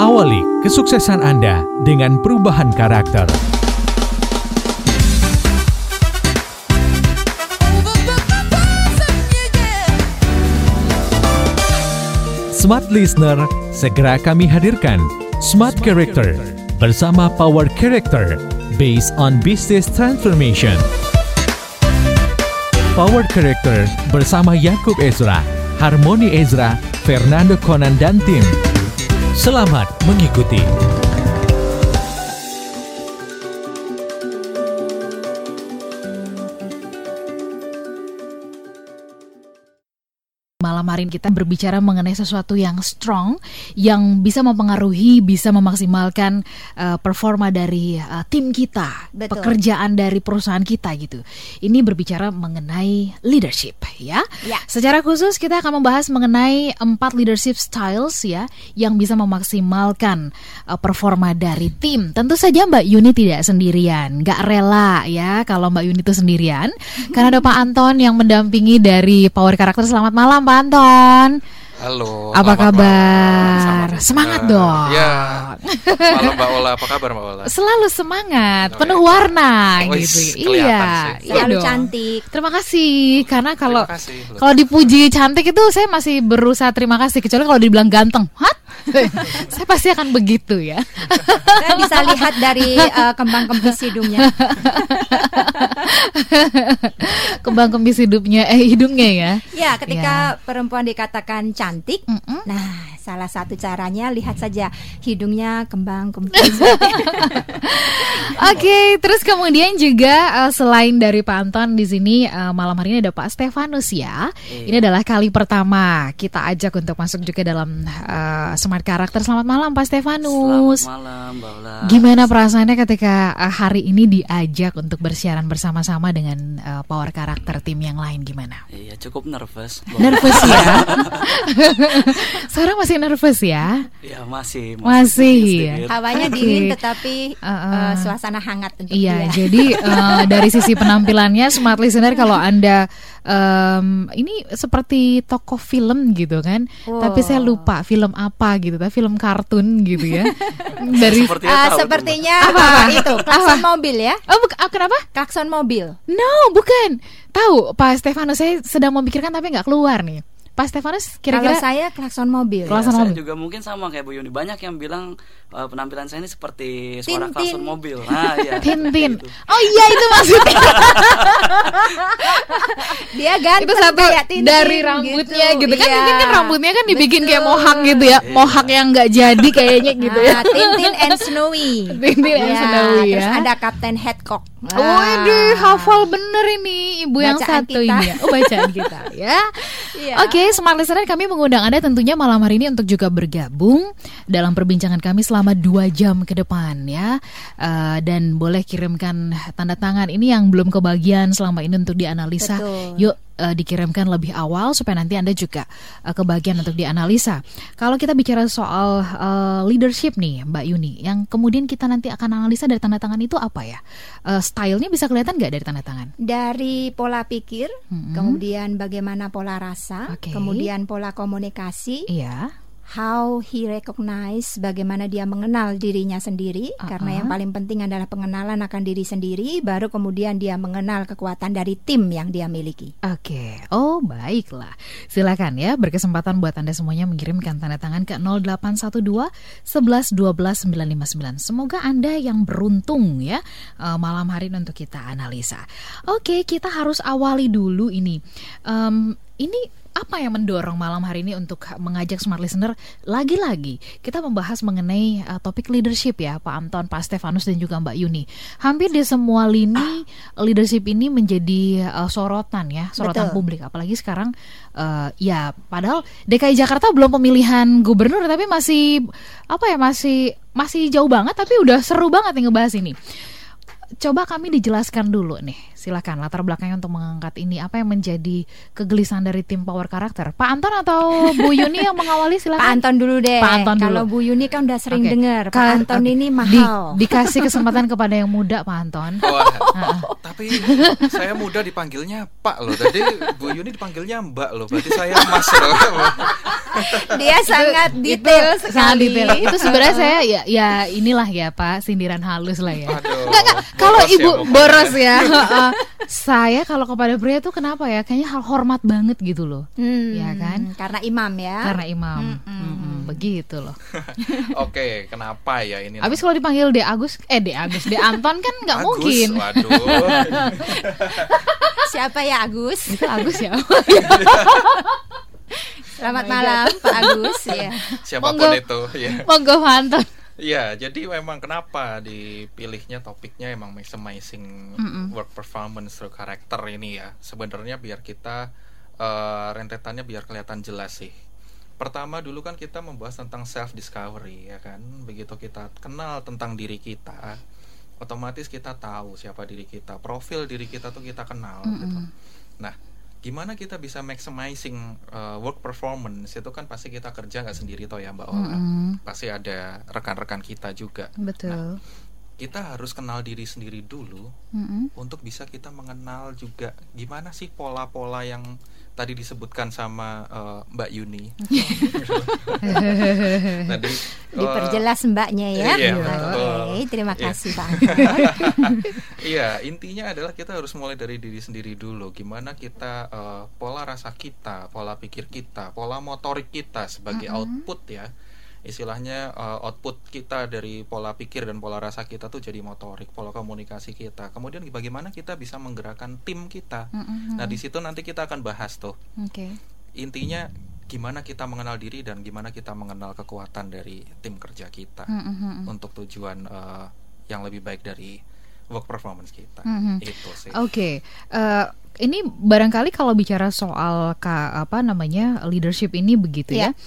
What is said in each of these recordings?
Awali kesuksesan Anda dengan perubahan karakter. Smart Listener, segera kami hadirkan Smart Character bersama Power Character based on Business Transformation. Power Character bersama Yakub Ezra, Harmoni Ezra, Fernando Conan dan tim. Selamat mengikuti. Ini kita berbicara mengenai sesuatu yang strong, yang bisa mempengaruhi, bisa memaksimalkan uh, performa dari uh, tim kita, Betul. pekerjaan dari perusahaan kita gitu. Ini berbicara mengenai leadership ya. Ya. Secara khusus kita akan membahas mengenai empat leadership styles ya, yang bisa memaksimalkan uh, performa dari tim. Tentu saja Mbak Yuni tidak sendirian, nggak rela ya kalau Mbak Yuni itu sendirian, karena ada Pak Anton yang mendampingi dari Power Karakter. Selamat malam Pak Anton. Halo. Apa kabar? Selamat Semangat dong. Ya. Malam Mbak Ola, apa kabar Mbak Ola? Selalu semangat, Oh, penuh iya. warna Oh, gitu. Iya, sih. iya Selalu dong. cantik. Terima kasih karena kalau kasih. kalau dipuji cantik itu saya masih berusaha terima kasih kecuali kalau dibilang ganteng. Hah? saya pasti akan begitu ya. Saya bisa lihat dari eh, kembang kempis hidungnya. Kembang kempis hidupnya eh hidungnya ya. Ya, ketika perempuan dikatakan cantik, Mm-mm. nah salah satu caranya lihat saja hidungnya kembang kempis. Oke, terus kemudian juga eh, selain dari Pak Anton di sini eh, malam hari ini ada Pak Stefanus ya. Ini adalah kali pertama kita ajak untuk masuk juga dalam eh, Smart Karakter. Selamat malam Pak Stefanus. Selamat malam, Mbak Ola. Gimana perasaannya ketika eh, hari ini diajak untuk bersiaran bersama-sama dengan eh, Power Karakter tim yang lain gimana? Iya, cukup nervous. Nervous ya? Sekarang masih nervous ya? Iya, masih. Masih, sedikit-sedikit. Hawanya dingin tetapi Uh-uh. eh, suasana hangat untuk Iya, dia. jadi eh, dari sisi penampilannya smart listener kalau anda em, ini seperti tokoh film gitu kan, Wow. tapi saya lupa film apa gitu, tapi film kartun gitu ya. dari Sepertinya tuh, sepertinya Apa, apa? itu klakson mobil ya. oh buk- ah, kenapa? Klakson mobil. No, bukan. Tahu, Pak Stefanus saya sedang memikirkan tapi nggak keluar nih. Pak Stefanus kira-kira Kalau saya klakson mobil. Klakson saya mobil. juga mungkin sama kayak Bu Yuni. Banyak yang bilang eh, penampilan saya ini seperti suara Tintin. klakson mobil. Nah, iya. Tintin. Gitu. Oh iya itu maksudnya. Dia ganteng itu satu kayak Tintin dari rambutnya gitu, kan Iya. Tintin kan rambutnya kan dibikin kayak Betul. mohak gitu ya mohak yang nggak jadi kayaknya gitu ya Ah, Tintin and Snowy. Tintin and Ya, Snowy Terus ya. ada Kapten Hadcock. Waduh, hafal bener ini ibu yang Bacaan satu kita. ini ya. Oh, bacaan kita ya. Iya. Oke, smart listener kami mengundang Anda tentunya malam hari ini untuk juga bergabung dalam perbincangan kami selama dua jam ke depan ya. Eh, dan boleh kirimkan tanda tangan ini yang belum kebagian selama ini untuk dianalisa. Betul. Eh, dikirimkan lebih awal supaya nanti Anda juga eh, kebagian untuk dianalisa. Kalau kita bicara soal eh, leadership nih, Mbak Yuni, yang kemudian kita nanti akan analisa dari tanda tangan itu apa ya? Eh, stylenya bisa kelihatan nggak dari tanda tangan? Dari pola pikir, Mm-mm. kemudian bagaimana pola rasa, Oke. kemudian pola komunikasi, Iya. How he recognize bagaimana dia mengenal dirinya sendiri Uh-uh. karena yang paling penting adalah pengenalan akan diri sendiri baru kemudian dia mengenal kekuatan dari tim yang dia miliki. Oke, oh baiklah. Silakan ya berkesempatan buat Anda semuanya mengirimkan tanda tangan ke 0812 11 12 959. Semoga Anda yang beruntung ya eh, malam hari ini untuk kita analisa. Oke, kita harus awali dulu ini. Em, ini apa yang mendorong malam hari ini untuk mengajak smart listener lagi-lagi kita membahas mengenai uh, topik leadership ya Pak Anton, Pak Stefanus dan juga Mbak Yuni. Hampir di semua lini leadership ini menjadi uh, sorotan ya, sorotan Betul. publik apalagi sekarang uh, ya padahal DKI Jakarta belum pemilihan gubernur tapi masih apa ya masih masih jauh banget tapi udah seru banget nih ngebahas ini. Coba kami dijelaskan dulu nih, silakan latar belakangnya untuk mengangkat ini apa yang menjadi kegelisahan dari tim Power Karakter. Pak Anton atau Bu Yuni yang mengawali Pak silakan. Anton dulu deh. Pak Anton dulu. Kalau Bu Yuni kan udah sering Oke. dengar. Pak Ka- Anton ini Di- mahal. dikasih kesempatan kepada yang muda Pak Anton. Wah, tapi saya muda dipanggilnya Pak loh. Tadi Bu Yuni dipanggilnya Mbak loh. Berarti saya Mas loh. Dia sangat detail itu, sekali. sangat detail. Itu sebenarnya saya ya ya inilah ya Pak sindiran halus lah ya. Aduh, Enggak, enggak. Kalau boros ya ibu boros ya. Saya kalau kepada pria tuh kenapa ya? Kayaknya hal hormat banget gitu loh. Hmm, Ya kan? Karena imam ya. Karena imam. Mm-mm, begitu loh. Oke, kenapa ya ini? Habis kalau dipanggil De Agus, eh De Agus, De Anton kan nggak Agus, mungkin. Waduh. Siapa ya Agus? Itu Agus ya. Selamat Oh malam Pak Agus ya. Siapa pun Monggo. itu, ya. Monggo Anton. Iya, jadi memang kenapa dipilihnya topiknya emang maximizing work performance through karakter ini ya. Sebenarnya biar kita eh, rentetannya biar kelihatan jelas sih. Pertama dulu kan kita membahas tentang self discovery ya kan. Begitu kita kenal tentang diri kita, otomatis kita tahu siapa diri kita, profil diri kita tuh kita kenal gitu. Nah, gimana kita bisa maximizing uh, work performance itu kan pasti kita kerja nggak sendiri toh ya Mbak Ola. Pasti ada rekan-rekan kita juga. Betul. Kita harus kenal diri sendiri dulu Mm-mm. untuk bisa kita mengenal juga gimana sih pola-pola yang tadi disebutkan sama uh, Mbak Yuni. tadi uh, Diperjelas mbaknya ya. iya, Oke, betul. terima Iya. kasih Pak. Iya, intinya adalah kita harus mulai dari diri sendiri dulu. Gimana kita eh, pola rasa kita, pola pikir kita, pola motorik kita sebagai output ya. Istilahnya eh, output kita dari pola pikir dan pola rasa kita tuh jadi motorik, pola komunikasi kita. Kemudian bagaimana kita bisa menggerakkan tim kita. Nah, di situ nanti kita akan bahas tuh. Oke. Intinya gimana kita mengenal diri dan gimana kita mengenal kekuatan dari tim kerja kita Mm-mm. untuk tujuan eh, yang lebih baik dari work performance kita. Mhm. Itu sih. Oke, eh, ini barangkali kalau bicara soal ka, apa namanya leadership ini begitu ya. Ya.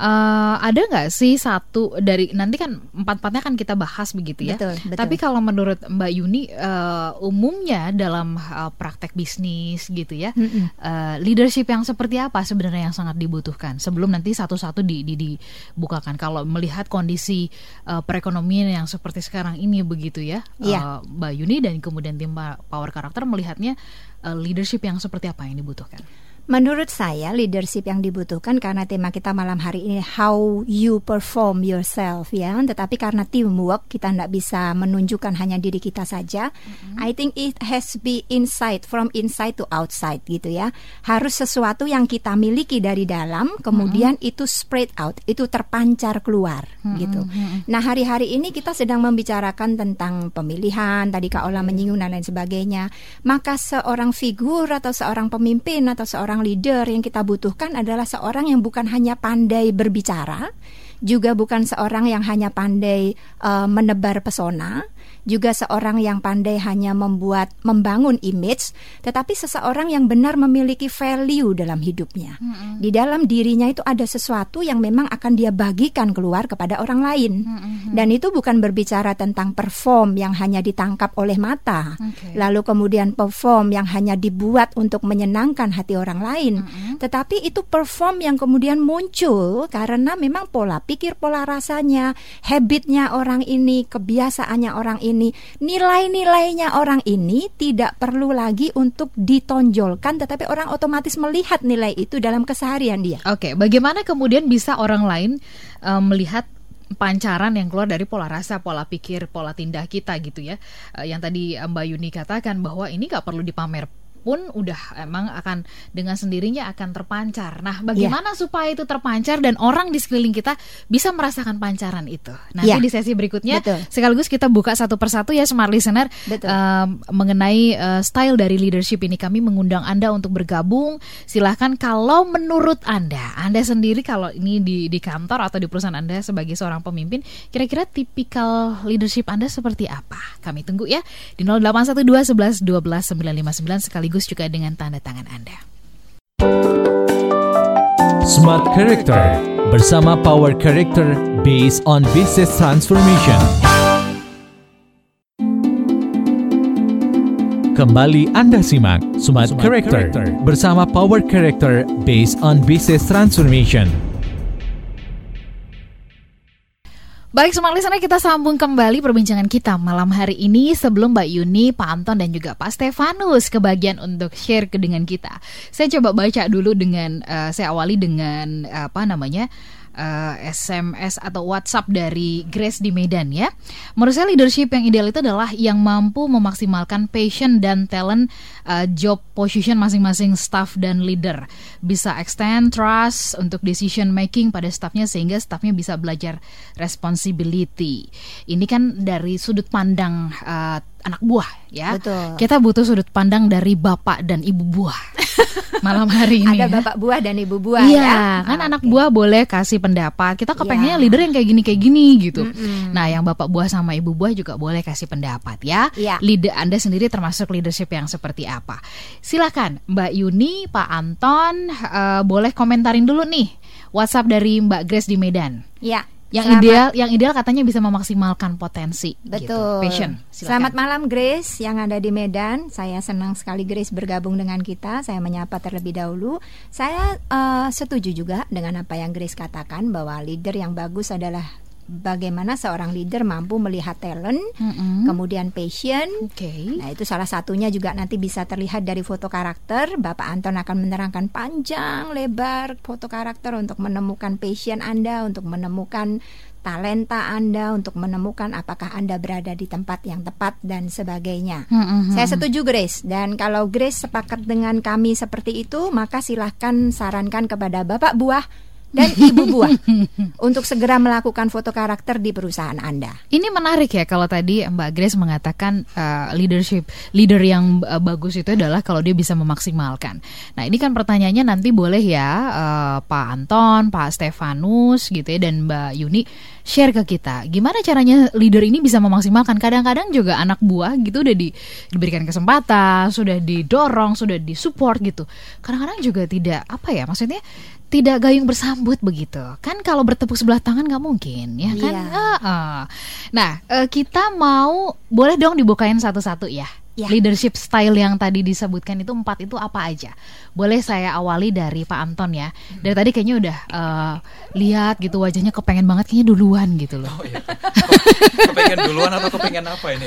Eh, ada nggak sih satu dari nanti kan empat empatnya kan kita bahas begitu ya. Betul, betul. Tapi kalau menurut Mbak Yuni eh, umumnya dalam eh, praktek bisnis gitu ya, Mm-mm. eh, leadership yang seperti apa sebenarnya yang sangat dibutuhkan sebelum nanti satu-satu di, di- dibukakan. Kalau melihat kondisi eh, perekonomian yang seperti sekarang ini begitu ya, Iya. eh, Mbak Yuni dan kemudian tim Power Karakter melihatnya eh, leadership yang seperti apa yang dibutuhkan? Menurut saya leadership yang dibutuhkan karena tema kita malam hari ini how you perform yourself ya. Tetapi karena teamwork kita tidak bisa menunjukkan hanya diri kita saja. I think it has be inside from inside to outside gitu ya. Harus sesuatu yang kita miliki dari dalam kemudian itu spread out, itu terpancar keluar gitu. Nah, hari-hari ini kita sedang membicarakan tentang pemilihan, tadi Kak Ola menyinggung dan lain sebagainya. Maka seorang figur atau seorang pemimpin atau seorang leader yang kita butuhkan adalah seorang yang bukan hanya pandai berbicara, juga bukan seorang yang hanya pandai eh, menebar pesona, juga seorang yang pandai hanya membuat membangun image, tetapi seseorang yang benar memiliki value dalam hidupnya. Di dalam dirinya itu ada sesuatu yang memang akan dia bagikan keluar kepada orang lain. Dan itu bukan berbicara tentang perform yang hanya ditangkap oleh mata, Oke. lalu kemudian perform yang hanya dibuat untuk menyenangkan hati orang lain, tetapi itu perform yang kemudian muncul karena memang pola pikir, pola rasanya, habitnya orang ini, kebiasaannya orang ini, nilai-nilainya orang ini tidak perlu lagi untuk ditonjolkan, tetapi orang otomatis melihat nilai itu dalam keseharian dia. Oke, bagaimana kemudian bisa orang lain eh, melihat pancaran yang keluar dari pola rasa, pola pikir, pola tindak kita gitu ya. Eh, yang tadi eh, Mbak Yuni katakan bahwa ini nggak perlu dipamer pun udah emang akan dengan sendirinya akan terpancar. Nah, bagaimana supaya itu terpancar dan orang di sekeliling kita bisa merasakan pancaran itu? Nanti Ya. di sesi berikutnya Betul. sekaligus kita buka satu persatu ya smart listener Betul. eh, mengenai eh, style dari leadership ini kami mengundang Anda untuk bergabung. Silahkan kalau menurut Anda, Anda sendiri kalau ini di di kantor atau di perusahaan Anda sebagai seorang pemimpin, kira-kira tipikal leadership Anda seperti apa? Kami tunggu ya di 0812 11 12 959 sekaligus juga dengan tanda tangan Anda. Smart Character bersama Power Character based on business transformation. Kembali Anda simak Smart, Character, bersama Power Character based on business transformation. Baik, semua listener kita sambung kembali perbincangan kita malam hari ini sebelum Mbak Yuni, Pak Anton dan juga Pak Stefanus kebagian untuk share ke dengan kita. Saya coba baca dulu dengan uh, saya awali dengan uh, apa namanya? Uh, eh, SMS atau WhatsApp dari Grace di Medan ya. Menurut saya leadership yang ideal itu adalah yang mampu memaksimalkan passion dan talent uh, job position masing-masing staff dan leader. Bisa extend trust untuk decision making pada staffnya sehingga staffnya bisa belajar responsibility. Ini kan dari sudut pandang uh, anak buah ya. Betul. Kita butuh sudut pandang dari bapak dan ibu buah malam hari ini. Ada ya. bapak buah dan ibu buah iya, ya. kan ah, anak okay. buah boleh kasih pendapat. Kita kepengennya yeah. leader yang kayak gini kayak gini gitu. Mm -hmm. Nah, yang bapak buah sama ibu buah juga boleh kasih pendapat ya. Yeah. Leader Anda sendiri termasuk leadership yang seperti apa? Silakan Mbak Yuni, Pak Anton, uh, boleh komentarin dulu nih WhatsApp dari Mbak Grace di Medan. Iya yang Selamat. ideal yang ideal katanya bisa memaksimalkan potensi gitu. betul gitu. passion Silakan. Selamat malam Grace yang ada di Medan saya senang sekali Grace bergabung dengan kita saya menyapa terlebih dahulu saya uh, setuju juga dengan apa yang Grace katakan bahwa leader yang bagus adalah bagaimana seorang leader mampu melihat talent, mm-hmm. kemudian passion. Okay. Nah, itu salah satunya juga nanti bisa terlihat dari foto karakter. Bapak Anton akan menerangkan panjang lebar foto karakter untuk menemukan passion Anda, untuk menemukan talenta Anda untuk menemukan apakah Anda berada di tempat yang tepat dan sebagainya. Mm-hmm. Saya setuju Grace dan kalau Grace sepakat dengan kami seperti itu, maka silahkan sarankan kepada Bapak buah dan ibu buah untuk segera melakukan foto karakter di perusahaan Anda. Ini menarik ya kalau tadi Mbak Grace mengatakan uh, leadership leader yang uh, bagus itu adalah kalau dia bisa memaksimalkan. Nah, ini kan pertanyaannya nanti boleh ya uh, Pak Anton, Pak Stefanus gitu ya dan Mbak Yuni share ke kita. Gimana caranya leader ini bisa memaksimalkan? Kadang-kadang juga anak buah gitu udah di, diberikan kesempatan, sudah didorong, sudah disupport gitu. Kadang-kadang juga tidak apa ya maksudnya tidak gayung bersambut begitu kan kalau bertepuk sebelah tangan nggak mungkin ya kan yeah. uh, uh. nah uh, kita mau boleh dong dibukain satu-satu ya yeah. leadership style yang tadi disebutkan itu empat itu apa aja boleh saya awali dari Pak Anton ya dari tadi kayaknya udah uh, lihat gitu wajahnya kepengen banget kayaknya duluan gitu loh oh, iya. kepengen duluan atau kepengen apa ini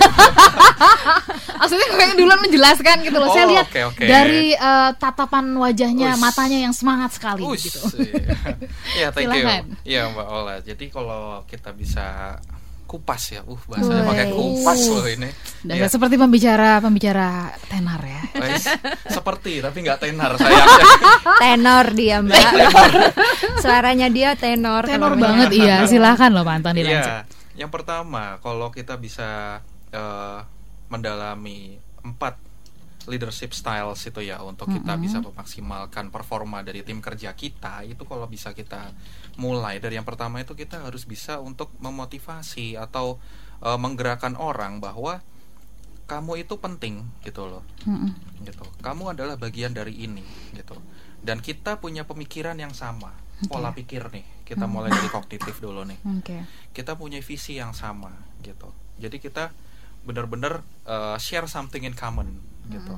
maksudnya kepengen duluan menjelaskan gitu loh oh, saya lihat okay, okay. dari uh, tatapan wajahnya Ush. matanya yang semangat sekali Ush, gitu iya. ya thank Silahkan. you ya Mbak Ola jadi kalau kita bisa kupas ya. Uh, bahasanya pakai kupas loh ini. Dan ya. seperti pembicara pembicara tenar ya. Wais, seperti tapi nggak tenar saya. tenor dia, Mbak. tenor. Suaranya dia tenor. Tenor banget iya. Silakan loh Pak Anton dilanjut. Iya. Yang pertama, kalau kita bisa uh, mendalami empat leadership styles itu ya untuk kita mm -hmm. bisa memaksimalkan performa dari tim kerja kita itu kalau bisa kita mulai dari yang pertama itu kita harus bisa untuk memotivasi atau uh, menggerakkan orang bahwa kamu itu penting gitu loh mm -hmm. gitu kamu adalah bagian dari ini gitu dan kita punya pemikiran yang sama okay. pola pikir nih kita mm -hmm. mulai dari kognitif dulu nih okay. kita punya visi yang sama gitu jadi kita benar-benar uh, share something in common gitu.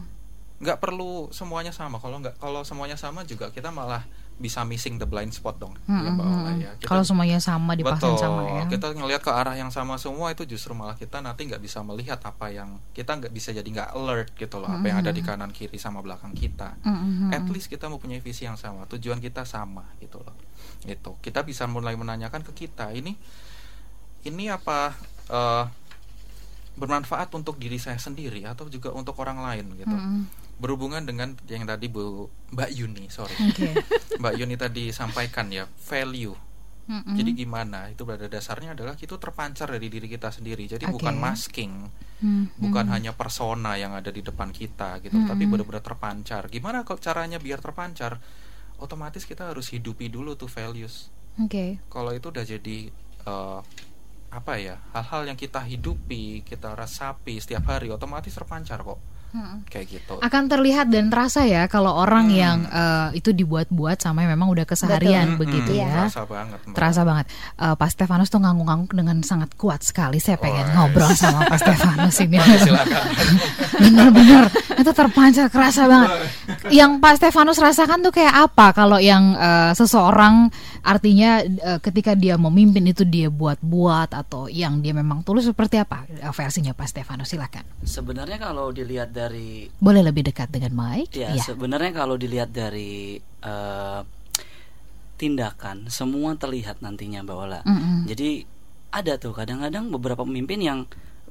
Nggak perlu semuanya sama. Kalau nggak kalau semuanya sama juga kita malah bisa missing the blind spot dong. Hmm, ya, Mbak Ola, ya. Kita, kalau semuanya sama dipasang sama ya. Kita ngelihat ke arah yang sama semua itu justru malah kita nanti nggak bisa melihat apa yang kita nggak bisa jadi nggak alert gitu loh. Hmm, apa yang ada di kanan kiri sama belakang kita. Hmm, at least kita mempunyai visi yang sama. Tujuan kita sama gitu loh. Itu kita bisa mulai menanyakan ke kita ini ini apa uh, bermanfaat untuk diri saya sendiri atau juga untuk orang lain gitu. Mm. Berhubungan dengan yang tadi Bu Mbak Yuni, sorry. Okay. Mbak Yuni tadi sampaikan ya, value. Mm -mm. Jadi gimana? Itu pada dasarnya adalah itu terpancar dari diri kita sendiri. Jadi okay. bukan masking, mm bukan hanya persona yang ada di depan kita gitu, mm tapi benar-benar terpancar. Gimana kok caranya biar terpancar? Otomatis kita harus hidupi dulu tuh values. Oke. Okay. Kalau itu udah jadi uh, apa ya hal-hal yang kita hidupi kita resapi setiap hari otomatis terpancar kok kayak gitu. Akan terlihat dan terasa ya kalau orang yang uh, itu dibuat-buat sama yang memang udah keseharian Betul. begitu Mm-mm. ya. Terasa banget Mbak. terasa banget. Uh, Pak Stefanus tuh ngangguk-ngangguk dengan sangat kuat sekali. Saya pengen ngobrol sama Pak Stefanus ini. Bener-bener itu terpancar kerasa banget. Yang Pak Stefanus rasakan tuh kayak apa kalau yang uh, seseorang artinya uh, ketika dia memimpin itu dia buat-buat atau yang dia memang tulus seperti apa versinya Pak Stefanus? Silakan. Sebenarnya kalau dilihat dari boleh lebih dekat dengan Mike ya Iya. sebenarnya kalau dilihat dari eh, tindakan semua terlihat nantinya Mbak Ola. Mm-mm. Jadi ada tuh kadang-kadang beberapa pemimpin yang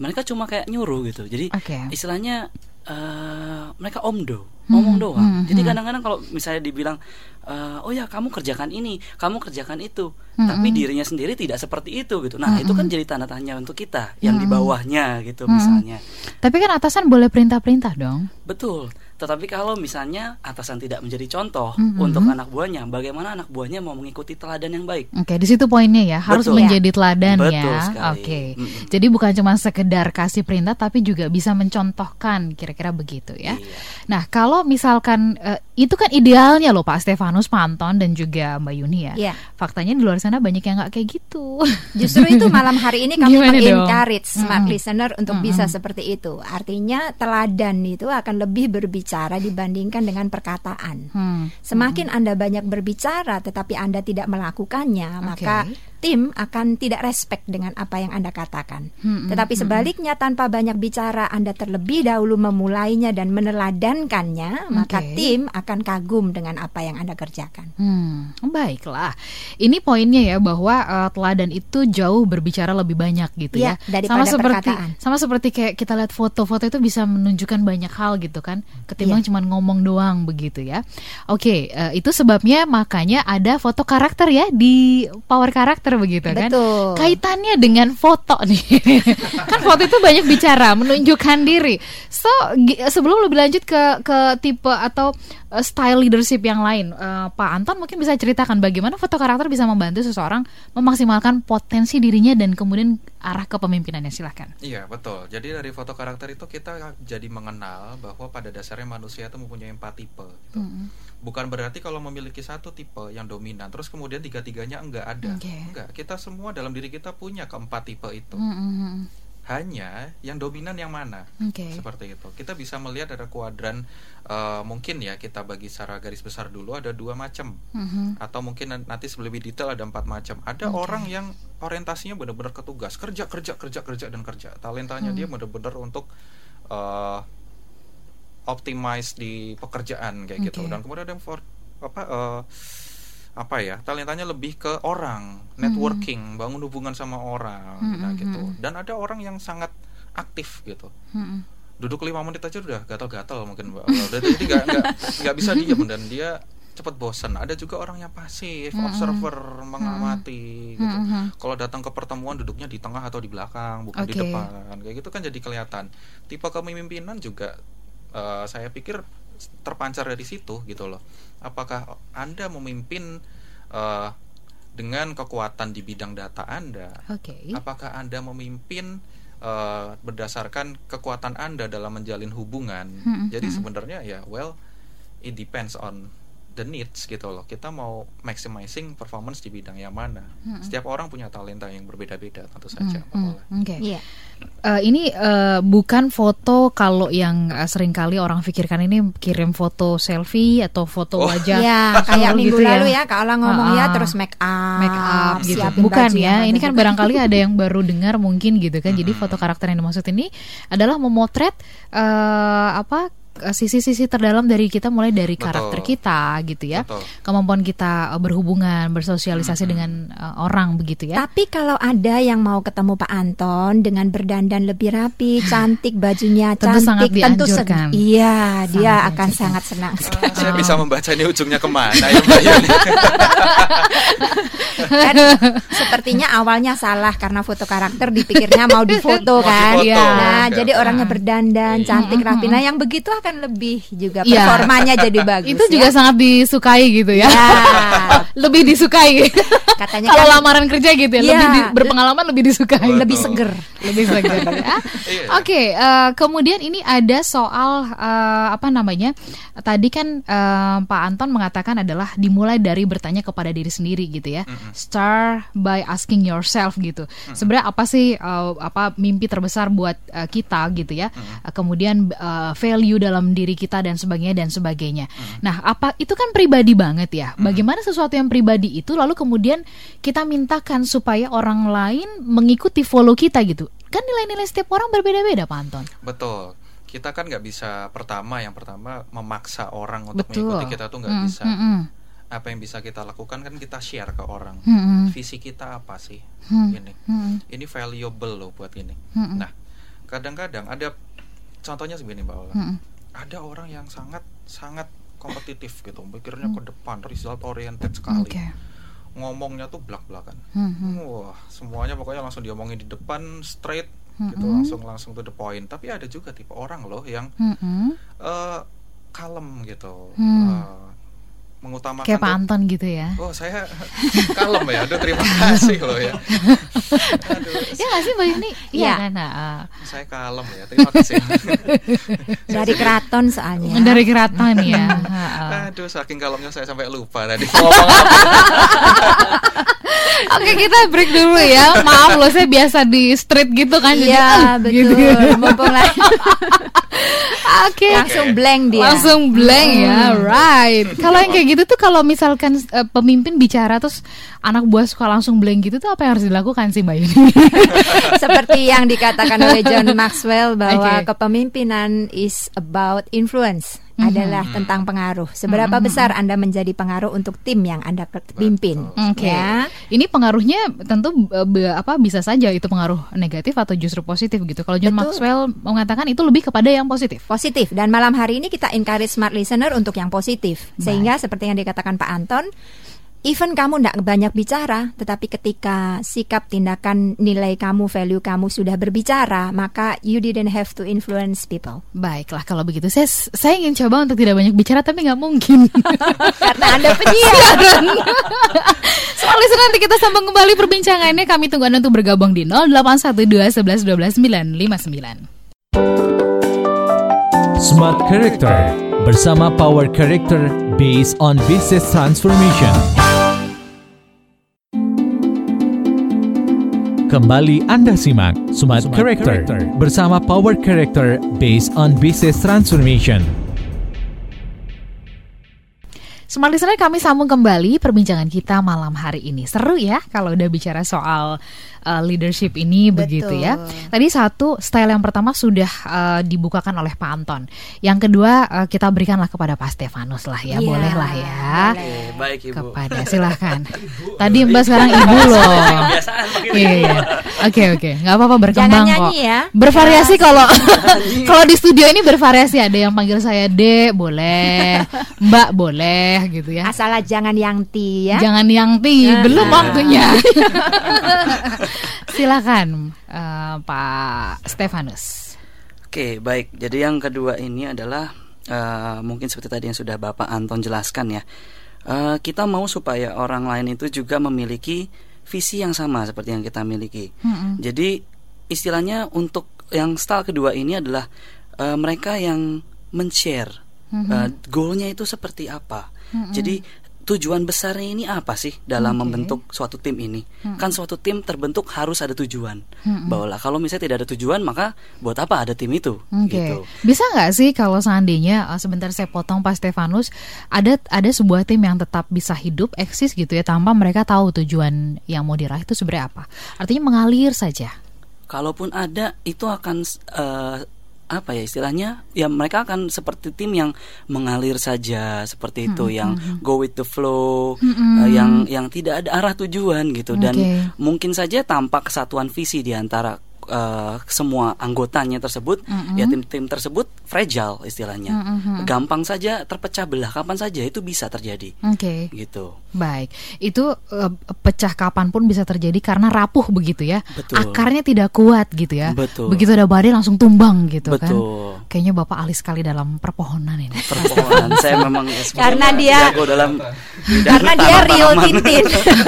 mereka cuma kayak nyuruh gitu. Jadi Oke. istilahnya eh, mereka omdo, Hmm, ngomong doang. hmm, Jadi hmm. kadang-kadang kalau misalnya dibilang eh, oh ya kamu kerjakan ini, kamu kerjakan itu, Hmm, tapi hmm. dirinya sendiri tidak seperti itu gitu. Nah, Hmm, itu kan hmm. jadi tanda tanya untuk kita yang di Hmm. bawahnya gitu Hmm. misalnya. Tapi kan atasan boleh perintah-perintah dong. Betul. Tetapi kalau misalnya atasan tidak menjadi contoh Mhm. untuk anak buahnya, bagaimana anak buahnya mau mengikuti teladan yang baik? Oke, di situ poinnya ya, harus Betul. menjadi teladan Betul ya. sekali. Oke. Mm-mm. Jadi bukan cuma sekedar kasih perintah tapi juga bisa mencontohkan kira-kira begitu ya. Iya. Nah, kalau misalkan eh, itu kan idealnya loh Pak Stefanus, Pak Anton dan juga Mbak Yuni ya. Iya. Faktanya di luar sana banyak yang nggak kayak gitu. Justru itu malam hari ini kami mengencourage smart Mm-mm. listener untuk Mm-mm. bisa seperti itu. Artinya teladan itu akan lebih berbicara dibandingkan dengan perkataan. Hmm. Semakin Anda banyak berbicara tetapi Anda tidak melakukannya, maka tim akan tidak respect dengan apa yang Anda katakan. Hmm, Tetapi hmm, sebaliknya tanpa banyak bicara Anda terlebih dahulu memulainya dan meneladankannya, maka Oke. tim akan kagum dengan apa yang Anda kerjakan. Hmm, baiklah. Ini poinnya ya bahwa eh, teladan itu jauh berbicara lebih banyak gitu Iya, ya. daripada sama seperti perkataan. sama seperti kayak kita lihat foto-foto itu bisa menunjukkan banyak hal gitu kan, ketimbang Iya. cuma ngomong doang begitu ya. Oke, eh, itu sebabnya makanya ada foto karakter ya di power karakter begitu kan. Betul. Kaitannya dengan foto nih. kan foto itu banyak bicara, menunjukkan diri. So, sebelum lebih lanjut ke ke tipe atau uh, style leadership yang lain, uh, Pak Anton mungkin bisa ceritakan bagaimana foto karakter bisa membantu seseorang memaksimalkan potensi dirinya dan kemudian arah kepemimpinannya. Silahkan. Iya betul. Jadi dari foto karakter itu kita jadi mengenal bahwa pada dasarnya manusia itu mempunyai empat tipe. Gitu. Mm-mm. Bukan berarti kalau memiliki satu tipe yang dominan, terus kemudian tiga-tiganya enggak ada. Oke. Enggak. Kita semua dalam diri kita punya keempat tipe itu. Mm-mm. Hanya yang dominan yang mana? Oke. Seperti itu. Kita bisa melihat ada kuadran eh, mungkin ya kita bagi secara garis besar dulu ada dua macam Mhm. atau mungkin nan- nanti lebih detail ada empat macam. Ada Oke. orang yang orientasinya benar-benar ke tugas, kerja kerja kerja kerja dan kerja. Talentanya Hmm. dia benar-benar untuk eh, optimize di pekerjaan kayak gitu. Oke. Dan kemudian ada yang for, apa eh, apa ya talentanya lebih ke orang, networking, bangun hubungan sama orang, Hmm, nah hmm, gitu. hmm. Dan ada orang yang sangat aktif gitu Mm-mm. duduk lima menit aja udah gatal-gatal mungkin mbak Udah, jadi nggak nggak nggak bisa diem dan dia cepat bosan ada juga orang yang pasif Mm-mm. observer mengamati gitu Mm-mm. kalau datang ke pertemuan duduknya di tengah atau di belakang bukan di Oke. depan kayak gitu kan jadi kelihatan tipe kepemimpinan juga eh, saya pikir terpancar dari situ gitu loh apakah anda memimpin eh, dengan kekuatan di bidang data anda Oke. apakah anda memimpin eh, berdasarkan kekuatan anda dalam menjalin hubungan Mm-mm, jadi mm-mm. sebenarnya ya well it depends on the needs gitu loh kita mau maximizing performance di bidang yang mana Mm-mm. setiap orang punya talenta yang berbeda-beda tentu saja Mm-mm. Ola. Oke. Iya. Eh, ini eh, bukan foto kalau yang eh, sering kali orang pikirkan ini kirim foto selfie atau foto Oh. wajah Ya, kayak minggu gitu ya. lalu ya, kalau ngomong ya Ah, terus make up, make up gitu. siapin Bukan ya, ini kan bagus. barangkali ada yang baru dengar mungkin gitu kan. Jadi Mm-mm. foto karakter yang dimaksud ini adalah memotret eh, apa sisi-sisi terdalam dari kita mulai dari Betul. karakter kita gitu ya. Betul. Kemampuan kita eh, berhubungan, bersosialisasi Mm-mm. dengan eh, orang begitu ya. Tapi kalau ada yang mau ketemu Pak Anton dengan berdandan lebih rapi, cantik bajunya, Tentu sangat cantik, tentu sen- dianjurkan. iya, dia Sangat akan dianjurkan. sangat senang. Ah, saya bisa membaca ini ujungnya ke mana ya Mbak Yuni kan sepertinya awalnya salah karena foto karakter dipikirnya mau difoto Mau kan. difoto, Iya. Nah, jadi orangnya berdandan, Iya. cantik, rapi. Nah, yang begitu akan lebih juga Iya. performanya jadi bagus. Itu juga ya. sangat disukai gitu ya. Ya. lebih disukai. Katanya Kalau kan lamaran kerja gitu ya, Iya. lebih di- berpengalaman lebih disukai. lebih seger. lebih segar ya. Iya. Oke, eh, kemudian ini ada soal eh, apa namanya? Tadi kan eh, Pak Anton mengatakan adalah dimulai dari bertanya kepada diri sendiri gitu ya. Start by asking yourself gitu. Sebenarnya apa sih eh, apa mimpi terbesar buat eh, kita gitu ya? Eh, Kemudian eh, value dalam diri kita dan sebagainya dan sebagainya. Nah, apa itu kan pribadi banget ya. Bagaimana sesuatu yang pribadi itu lalu kemudian kita mintakan supaya orang lain mengikuti follow kita gitu. Kan nilai-nilai setiap orang berbeda-beda, Pak Anton. Betul. Kita kan nggak bisa pertama yang pertama memaksa orang untuk Betul. mengikuti kita tuh nggak Mm, bisa. mm, mm. Apa yang bisa kita lakukan kan kita share ke orang. Mm, mm. Visi kita apa sih? Hmm. Ini. Mm, Ini valuable loh buat ini. mm, Nah, kadang-kadang ada contohnya begini Mbak Ola. mm, Ada orang yang sangat sangat kompetitif gitu, mikirnya ke depan, result oriented sekali. Oke. Ngomongnya tuh belak-belakan. Mm, mm. Wah, semuanya pokoknya langsung diomongin di depan straight gitu, Mm-mm. langsung langsung to the point. Tapi ada juga tipe orang loh yang Mm, mm. eh kalem gitu, Hmm. eh, mengutamakan. Kayak Pak tuh- Anton gitu ya. Oh saya kalem ya, aduh terima kasih loh ya. Aduh, Ya nggak sih Mbak Yuni? Iya Iya. kan? Nah, saya kalem ya, terima kasih. dari keraton soalnya. uh, dari keraton ya. Ha-ha. Aduh, saking kalemnya saya sampai lupa tadi ngomong apa. Oke kita break dulu ya. Maaf loh saya biasa di street gitu kan. Iya ah, betul. gitu. Mumpung lagi Oke. langsung blank dia. Langsung blank ya, right. Kalau yang kayak gitu tuh kalau misalkan eh, pemimpin bicara terus anak buah suka langsung blank gitu tuh apa yang harus dilakukan sih Mbak Yuni? Seperti yang dikatakan oleh John Maxwell bahwa Oke. kepemimpinan is about influence Mhm. adalah tentang pengaruh. Seberapa besar Anda menjadi pengaruh untuk tim yang Anda pimpin. Oke. Ya. Ini pengaruhnya tentu be- apa bisa saja itu pengaruh negatif atau justru positif gitu. Kalau John Betul. Maxwell mengatakan itu lebih kepada yang positif. Positif dan malam hari ini kita encourage smart listener untuk yang positif. Sehingga seperti yang dikatakan Pak Anton, even kamu tidak banyak bicara, tetapi ketika sikap tindakan nilai kamu, value kamu sudah berbicara, maka you didn't have to influence people. Baiklah kalau begitu saya saya ingin coba untuk tidak banyak bicara tapi nggak mungkin. Karena Anda penyiar. Soal listener, nanti kita sambung kembali perbincangannya. Kami tunggu Anda untuk bergabung di 0812 11 12 959. Smart Character bersama Power Character based on business transformation. Kembali Anda simak Smart, Character, bersama Power Character based on business transformation. Smart Listener kami sambung kembali perbincangan kita malam hari ini. Seru ya kalau udah bicara soal uh, leadership ini begitu ya. Tadi satu style yang pertama sudah uh, dibukakan oleh Pak Anton. Yang kedua uh, kita berikanlah kepada Pak Stefanus lah ya, Iya, bolehlah ya. Oke, baik Ibu. Kepada silahkan. Tadi Mbak sekarang ibu loh. Iya, iya. Oke oke, nggak apa-apa berkembang Jangan kok. ya. Bervariasi kalau kalau di studio ini bervariasi. Ada yang panggil saya D, boleh. Mbak boleh gitu ya. Asal jangan yang ti ya. Jangan yang ti, Nah. belum waktunya. Silakan eh, Pak Stefanus. Oke, baik. Jadi yang kedua ini adalah eh, mungkin seperti tadi yang sudah Bapak Anton jelaskan ya. Eh, kita mau supaya orang lain itu juga memiliki visi yang sama seperti yang kita miliki. Mm-mm. Jadi istilahnya untuk yang style kedua ini adalah eh, mereka yang men-share eh, goalnya itu seperti apa. Jadi tujuan besarnya ini apa sih dalam Oke. membentuk suatu tim ini? Kan suatu tim terbentuk harus ada tujuan. Bahwa kalau misalnya tidak ada tujuan maka buat apa ada tim itu? Oke, Gitu. bisa nggak sih kalau seandainya eh, sebentar saya potong Pak Stefanus, ada ada sebuah tim yang tetap bisa hidup eksis gitu ya tanpa mereka tahu tujuan yang mau diraih itu sebenarnya apa? Artinya mengalir saja. Kalaupun ada itu akan eh, apa ya istilahnya ya mereka akan seperti tim yang mengalir saja seperti itu yang go with the flow eh, yang yang tidak ada arah tujuan gitu. Dan mungkin saja tanpa kesatuan visi di antara eh, semua anggotanya tersebut ya tim-tim tersebut fragile istilahnya gampang saja terpecah belah kapan saja itu bisa terjadi Oke. gitu Baik, itu uh, pecah kapan pun bisa terjadi karena rapuh begitu ya. Betul. Akarnya tidak kuat gitu ya. Betul. Begitu ada badai langsung tumbang gitu kan. Betul. Kayaknya Bapak ahli sekali dalam perpohonan ini. Perpohonan saya memang ya, Karena dia- dalam Karena dia real Tintin.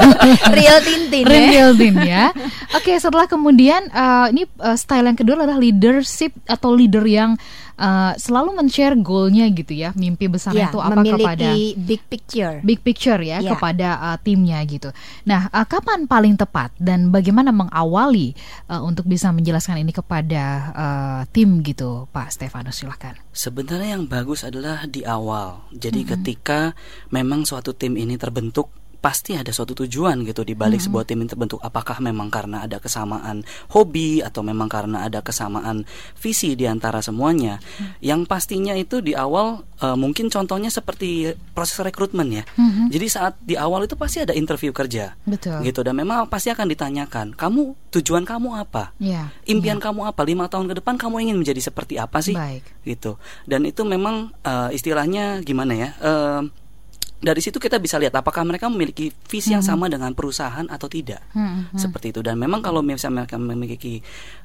real Tintin ya. Real Tin ya. Oke, setelah kemudian uh, ini uh, style yang kedua adalah leadership atau leader yang uh, selalu men-share goalnya gitu ya, mimpi besarnya Ya, itu apa memiliki kepada big picture. big picture ya Ya. kepada uh, timnya gitu. Nah, uh, kapan paling tepat dan bagaimana mengawali uh, untuk bisa menjelaskan ini kepada uh, tim gitu, Pak Stefanus silahkan. Sebenarnya yang bagus adalah di awal. Jadi ketika memang suatu tim ini terbentuk pasti ada suatu tujuan gitu di balik sebuah tim ini terbentuk. Apakah memang karena ada kesamaan hobi atau memang karena ada kesamaan visi di antara semuanya? Yang pastinya itu di awal eh, mungkin contohnya seperti proses rekrutmen ya. Jadi saat di awal itu pasti ada interview kerja. Betul. gitu dan memang pasti akan ditanyakan kamu tujuan kamu apa? Ya. impian kamu apa? Lima tahun ke depan kamu ingin menjadi seperti apa sih? Baik. gitu. Dan itu memang eh, istilahnya gimana ya eh, dari situ kita bisa lihat apakah mereka memiliki visi yang sama dengan perusahaan atau tidak. Hmm, hmm. seperti itu. Dan memang kalau misalnya mereka memiliki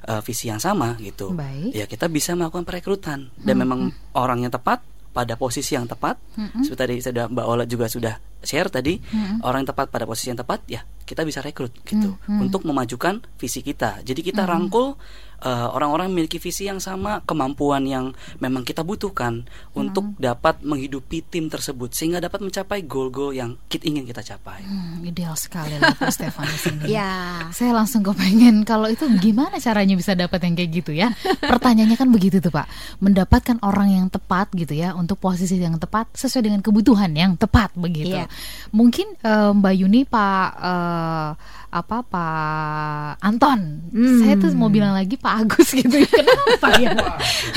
eh, visi yang sama gitu Baik. ya kita bisa melakukan perekrutan. Dan memang orang yang tepat pada posisi yang tepat. Seperti tadi sudah Mbak Ola juga sudah share tadi orang yang tepat pada posisi yang tepat ya kita bisa rekrut gitu untuk memajukan visi kita. Jadi kita rangkul eh, orang-orang yang memiliki visi yang sama kemampuan yang memang kita butuhkan untuk dapat menghidupi tim tersebut sehingga dapat mencapai goal-goal yang kita ingin kita capai Hmm, ideal sekali lah Pak Stefanus ini. Ya. Saya langsung kepengen kalau itu gimana caranya bisa dapat yang kayak gitu ya. Pertanyaannya kan begitu tuh Pak. Mendapatkan orang yang tepat gitu ya untuk posisi yang tepat sesuai dengan kebutuhan yang tepat begitu. Iya. Mungkin eh, Mbak Yuni Pak eh, apa Pak Anton. Hmm. Saya tuh mau bilang lagi Pak Agus gitu ya. Kenapa ya?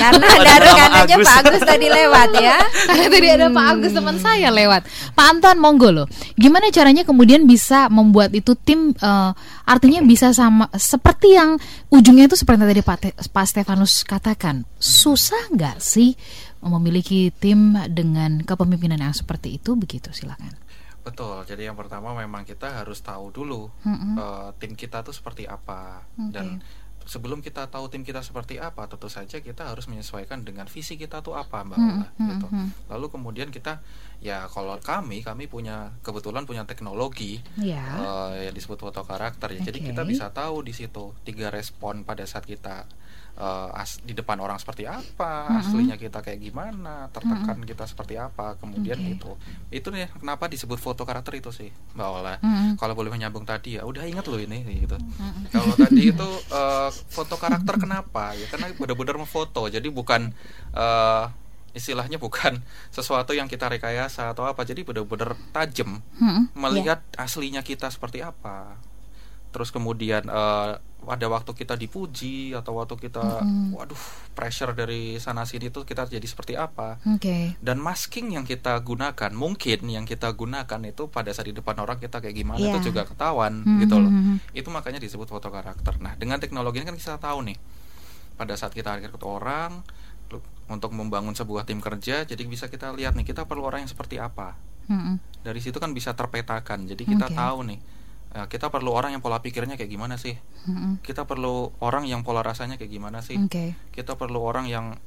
Karena Ada Agus. Pak Agus tadi lewat ya. Karena tadi ada Pak Agus teman saya lewat. Pak Anton monggo loh. Gimana caranya kemudian bisa membuat itu tim eh, artinya bisa sama seperti yang ujungnya itu seperti yang tadi Pak, Te- Pak Stefanus katakan. Susah nggak sih memiliki tim dengan kepemimpinan yang seperti itu begitu silakan. Betul. Jadi yang pertama memang kita harus tahu dulu Mm-mm. eh, tim kita tuh seperti apa Oke. dan sebelum kita tahu tim kita seperti apa, tentu saja kita harus menyesuaikan dengan visi kita tuh apa, Mbak Mm, Ola, mm, gitu. mm. Lalu kemudian kita ya kalau kami kami punya kebetulan punya teknologi Ya. eh, yang disebut foto karakter ya. Jadi Oke. kita bisa tahu di situ tiga respon pada saat kita eh, as- di depan orang seperti apa, aslinya kita kayak gimana, tertekan kita seperti apa, kemudian Oke. itu itu nih kenapa disebut foto karakter itu sih, Mbak Ola. Mm-mm. Kalau boleh menyambung tadi ya, udah ingat loh ini gitu. Kalau tadi itu eh, foto karakter kenapa? Ya karena benar-benar memfoto, jadi bukan eh, istilahnya bukan sesuatu yang kita rekayasa atau apa, jadi benar-benar tajam Mm-mm. melihat aslinya kita seperti apa. Terus kemudian eh, pada waktu kita dipuji atau waktu kita, waduh, pressure dari sana sini tuh kita jadi seperti apa. Oke. Dan masking yang kita gunakan, mungkin yang kita gunakan itu pada saat di depan orang kita kayak gimana Iya. itu juga ketahuan Hmm, gitu loh. hmm, hmm. Itu makanya disebut foto karakter. Nah, dengan teknologi ini kan kita tahu nih. Pada saat kita rekrut orang untuk membangun sebuah tim kerja, jadi bisa kita lihat nih kita perlu orang yang seperti apa. Mm-mm. Dari situ kan bisa terpetakan. Jadi kita Oke. tahu nih eh, kita perlu orang yang pola pikirnya kayak gimana sih? Mm-mm. Kita perlu orang yang pola rasanya kayak gimana sih? Oke. Kita perlu orang yang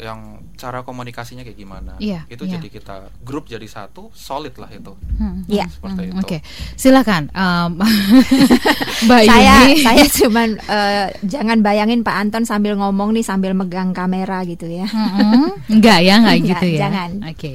yang cara komunikasinya kayak gimana? Iya, itu iya. jadi kita grup jadi satu, solid lah itu. Hmm. Iya. Seperti Hmm, itu. Oke, silakan, um, Mbak saya Yuni. saya cuman eh, jangan bayangin Pak Anton sambil ngomong nih sambil megang kamera gitu ya. Mm-mm. Enggak ya, enggak Enggak, gitu ya. jangan. Oke.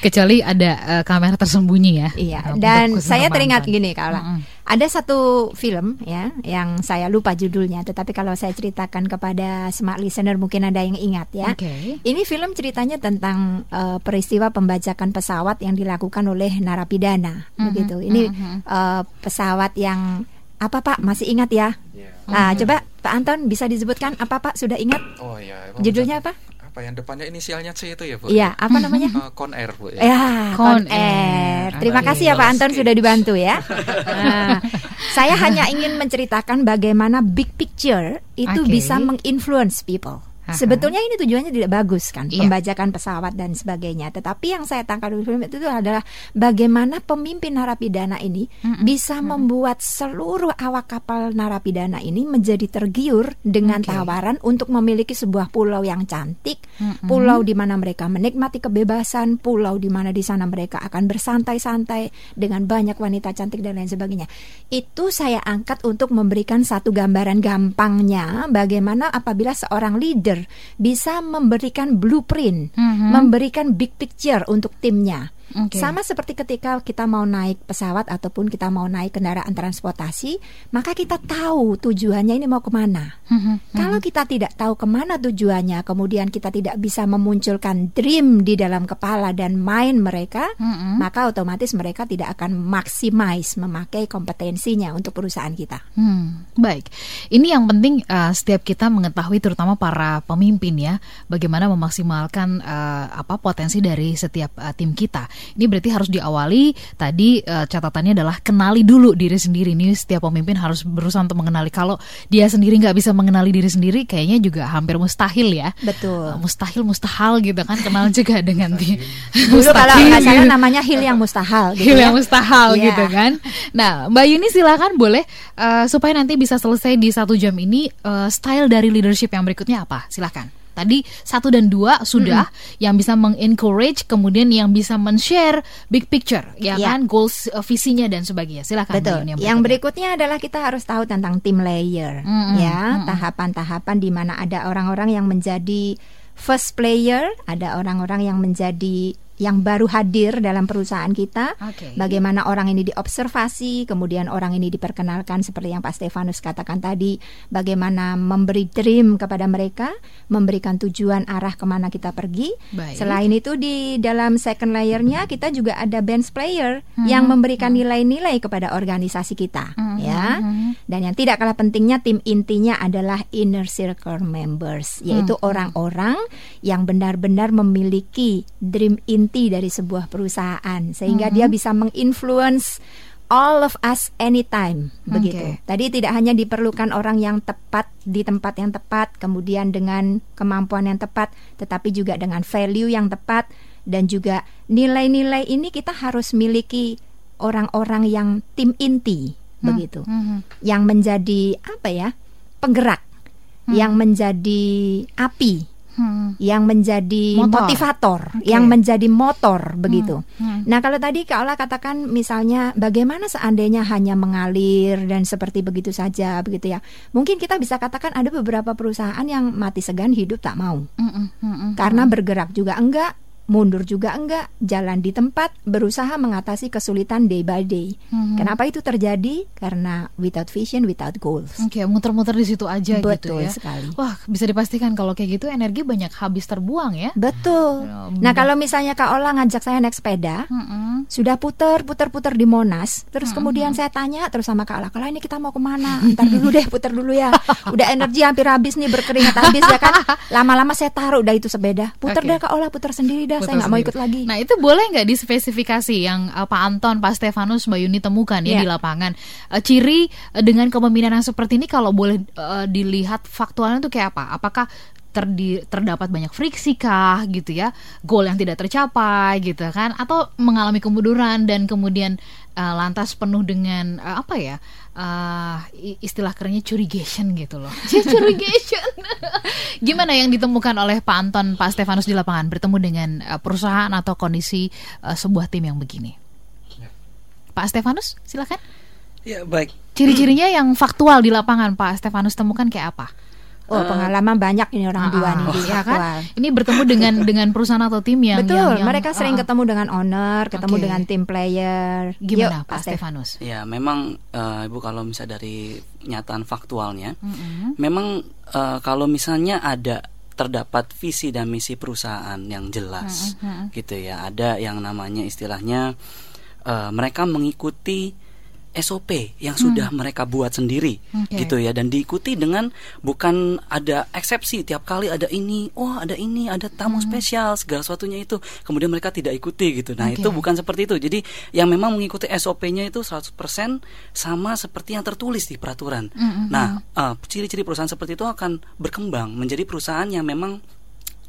Kecuali ada eh, kamera tersembunyi ya. Iya, dan saya teringat gini kalau Mm-mm. Ada satu film ya yang saya lupa judulnya, tetapi kalau saya ceritakan kepada smart listener mungkin ada yang ingat ya. Oke. Ini film ceritanya tentang eh, peristiwa pembajakan pesawat yang dilakukan oleh narapidana, Mhm, begitu. Ini mhm. eh, pesawat yang apa Pak? Masih ingat ya? Iya. Nah, coba Pak Anton bisa disebutkan apa Pak? Sudah ingat? Oh iya. emang Judulnya apa? Apa yang depannya inisialnya C itu ya, Bu? Iya, apa namanya? Eh, Con Air, Bu ya. Ya, Con Con Air. Air. Terima kasih ya Pak Anton sudah dibantu ya. Nah, saya hanya ingin menceritakan bagaimana big picture itu Oke. bisa menginfluence people. Sebetulnya ini tujuannya tidak bagus kan, Iya. pembajakan pesawat dan sebagainya. Tetapi yang saya tangkap dari film itu adalah bagaimana pemimpin narapidana ini bisa membuat seluruh awak kapal narapidana ini menjadi tergiur dengan Oke. tawaran untuk memiliki sebuah pulau yang cantik, pulau di mana mereka menikmati kebebasan, pulau di mana di sana mereka akan bersantai-santai dengan banyak wanita cantik dan lain sebagainya. Itu saya angkat untuk memberikan satu gambaran gampangnya bagaimana apabila seorang leader bisa memberikan blueprint, Mhm. memberikan big picture untuk timnya. Oke. Sama seperti ketika kita mau naik pesawat ataupun kita mau naik kendaraan transportasi, maka kita tahu tujuannya ini mau ke mana. Mhm. Kalau kita tidak tahu ke mana tujuannya, kemudian kita tidak bisa memunculkan dream di dalam kepala dan mind mereka, Mhm. maka otomatis mereka tidak akan maximize memakai kompetensinya untuk perusahaan kita. Hmm, baik. Ini yang penting uh, setiap kita mengetahui terutama para pemimpin ya, bagaimana memaksimalkan uh, apa potensi dari setiap uh, tim kita. Ini berarti harus diawali tadi uh, catatannya adalah kenali dulu diri sendiri. Ini setiap pemimpin harus berusaha untuk mengenali. Kalau dia sendiri nggak bisa mengenali diri sendiri, kayaknya juga hampir mustahil ya. Betul. Uh, mustahil mustahil gitu kan kenal juga dengan tim. Dulu kalau nggak salah namanya hil yang mustahil gitu Hil ya. yang mustahil Iya. gitu kan. Nah, Mbak Yuni silakan boleh uh, supaya nanti bisa selesai di satu jam ini uh, style dari leadership yang berikutnya apa? Silakan. Tadi satu dan dua sudah yang bisa mengencourage, kemudian yang bisa men-share big picture, ya Iya. kan, goals, uh, visinya dan sebagainya. Silakan. Betul. Yuni, Yang berikutnya adalah kita harus tahu tentang tim layer, Mm-mm, ya tahapan-tahapan di mana ada orang-orang yang menjadi first player, ada orang-orang yang menjadi yang baru hadir dalam perusahaan kita. Oke. Bagaimana orang ini diobservasi, kemudian orang ini diperkenalkan seperti yang Pak Stefanus katakan tadi, bagaimana memberi dream kepada mereka, memberikan tujuan arah ke mana kita pergi. Baik. Selain itu di dalam second layernya kita juga ada bench player Hmm. yang memberikan nilai-nilai kepada organisasi kita, Hmm, ya. Dan yang tidak kalah pentingnya tim intinya adalah inner circle members, yaitu Hmm. orang-orang yang benar-benar memiliki dream inti dari sebuah perusahaan sehingga Hmm. dia bisa menginfluence all of us anytime begitu. Tadi tidak hanya diperlukan orang yang tepat di tempat yang tepat, kemudian dengan kemampuan yang tepat, tetapi juga dengan value yang tepat dan juga nilai-nilai ini kita harus miliki orang-orang yang tim inti begitu. Mhm. Yang menjadi apa ya? penggerak, yang menjadi api, Hmm. yang menjadi Motor. motivator, Oke. yang menjadi motor begitu. hmm. Nah, kalau tadi Kak Ola katakan misalnya bagaimana seandainya hanya mengalir dan seperti begitu saja begitu ya. Mungkin kita bisa katakan ada beberapa perusahaan yang mati segan hidup tak mau. Mm-mm, mm-mm. Karena bergerak juga enggak, mundur juga enggak, jalan di tempat, berusaha mengatasi kesulitan day by day. Mhm. Kenapa itu terjadi? Karena without vision, without goals. Oke, muter-muter di situ aja gitu Betul ya. sekali. Wah, bisa dipastikan kalau kayak gitu energi banyak habis terbuang ya. Betul. Ya, Nah, kalau misalnya Kak Ola ngajak saya naik sepeda, Mm-mm. sudah puter puter puter di Monas terus kemudian saya tanya terus sama Kak Ala kalau ini kita mau ke mana ntar dulu deh puter dulu ya udah energi hampir habis nih berkeringat habis ya kan lama-lama saya taruh udah itu sepeda puter Oke. deh Kak Ola puter sendiri dah Putar saya nggak mau ikut lagi. Nah itu boleh nggak dispesifikasi yang uh, Pak Anton, Pak Stefanus, Mbak Yuni temukan ya Iya. di lapangan? Uh, ciri uh, dengan kepemimpinan yang seperti ini kalau boleh uh, dilihat faktualnya itu kayak apa? Apakah terdi- terdapat banyak friksi kah gitu ya, goal yang tidak tercapai gitu kan, atau mengalami kemunduran dan kemudian uh, lantas penuh dengan uh, apa ya? uh, istilah kerennya curigation gitu loh. curigation. Gimana yang ditemukan oleh Pak Anton, Pak Stefanus di lapangan bertemu dengan uh, perusahaan atau kondisi uh, sebuah tim yang begini? Pak Stefanus, silakan. Ya baik. Ciri-cirinya yang faktual di lapangan Pak Stefanus temukan kayak apa? Oh pengalaman banyak ini orang dua nih di ya kan? aktual. Ini bertemu dengan dengan perusahaan atau tim yang Betul, yang- yang- mereka sering ah, ah. ketemu dengan owner, ketemu Oke. dengan tim player. Gimana Yuk, Pak Stef. Stefanus? Ya memang eh, ibu kalau misalnya dari nyataan faktualnya, Mm-mm. memang eh, kalau misalnya ada terdapat visi dan misi perusahaan yang jelas, gitu ya. Ada yang namanya istilahnya eh, mereka mengikuti SOP yang sudah hmm. mereka buat sendiri okay. gitu ya dan diikuti dengan bukan ada eksepsi tiap kali ada ini oh ada ini ada tamu hmm. spesial segala sesuatunya itu kemudian mereka tidak ikuti gitu nah okay. itu bukan seperti itu jadi yang memang mengikuti SOP-nya itu 100% sama seperti yang tertulis di peraturan hmm. nah uh, ciri-ciri perusahaan seperti itu akan berkembang menjadi perusahaan yang memang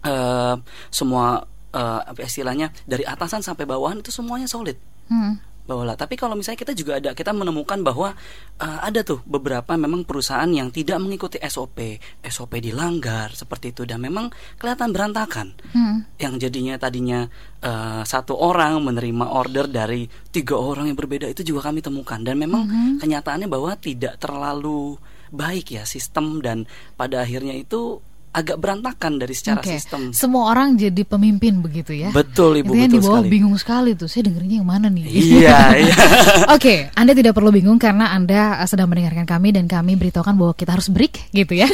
uh, semua uh, istilahnya dari atasan sampai bawahan itu semuanya solid hmm bahwa tapi kalau misalnya kita juga ada kita menemukan bahwa uh, ada tuh beberapa memang perusahaan yang tidak mengikuti SOP SOP dilanggar seperti itu dan memang kelihatan berantakan hmm. yang jadinya tadinya uh, satu orang menerima order dari tiga orang yang berbeda itu juga kami temukan dan memang hmm. kenyataannya bahwa tidak terlalu baik ya sistem dan pada akhirnya itu agak berantakan dari secara okay. sistem. Semua orang jadi pemimpin begitu ya. Betul Ibu, Itu yang betul di bawah sekali. bingung sekali tuh. Saya dengerinnya yang mana nih? Iya, iya. Oke, okay, Anda tidak perlu bingung karena Anda sedang mendengarkan kami dan kami beritahukan bahwa kita harus break gitu ya.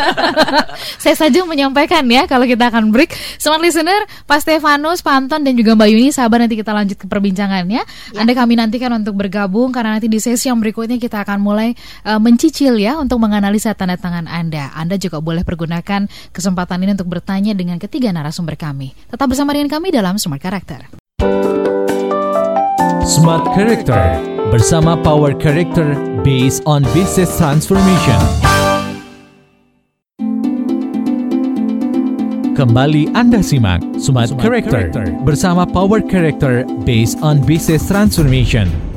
Saya saja menyampaikan ya kalau kita akan break. Smart listener, Pak Stefanus, Pak Anton dan juga Mbak Yuni sabar nanti kita lanjut ke perbincangannya. Ya. Anda kami nantikan untuk bergabung karena nanti di sesi yang berikutnya kita akan mulai uh, mencicil ya untuk menganalisa tanda tangan Anda. Anda juga boleh pergunakan gunakan kesempatan ini untuk bertanya dengan ketiga narasumber kami. Tetap bersama dengan kami dalam Smart Character. Smart Character bersama Power Character based on business transformation. Kembali Anda simak Smart, Smart Character, Character bersama Power Character based on business transformation.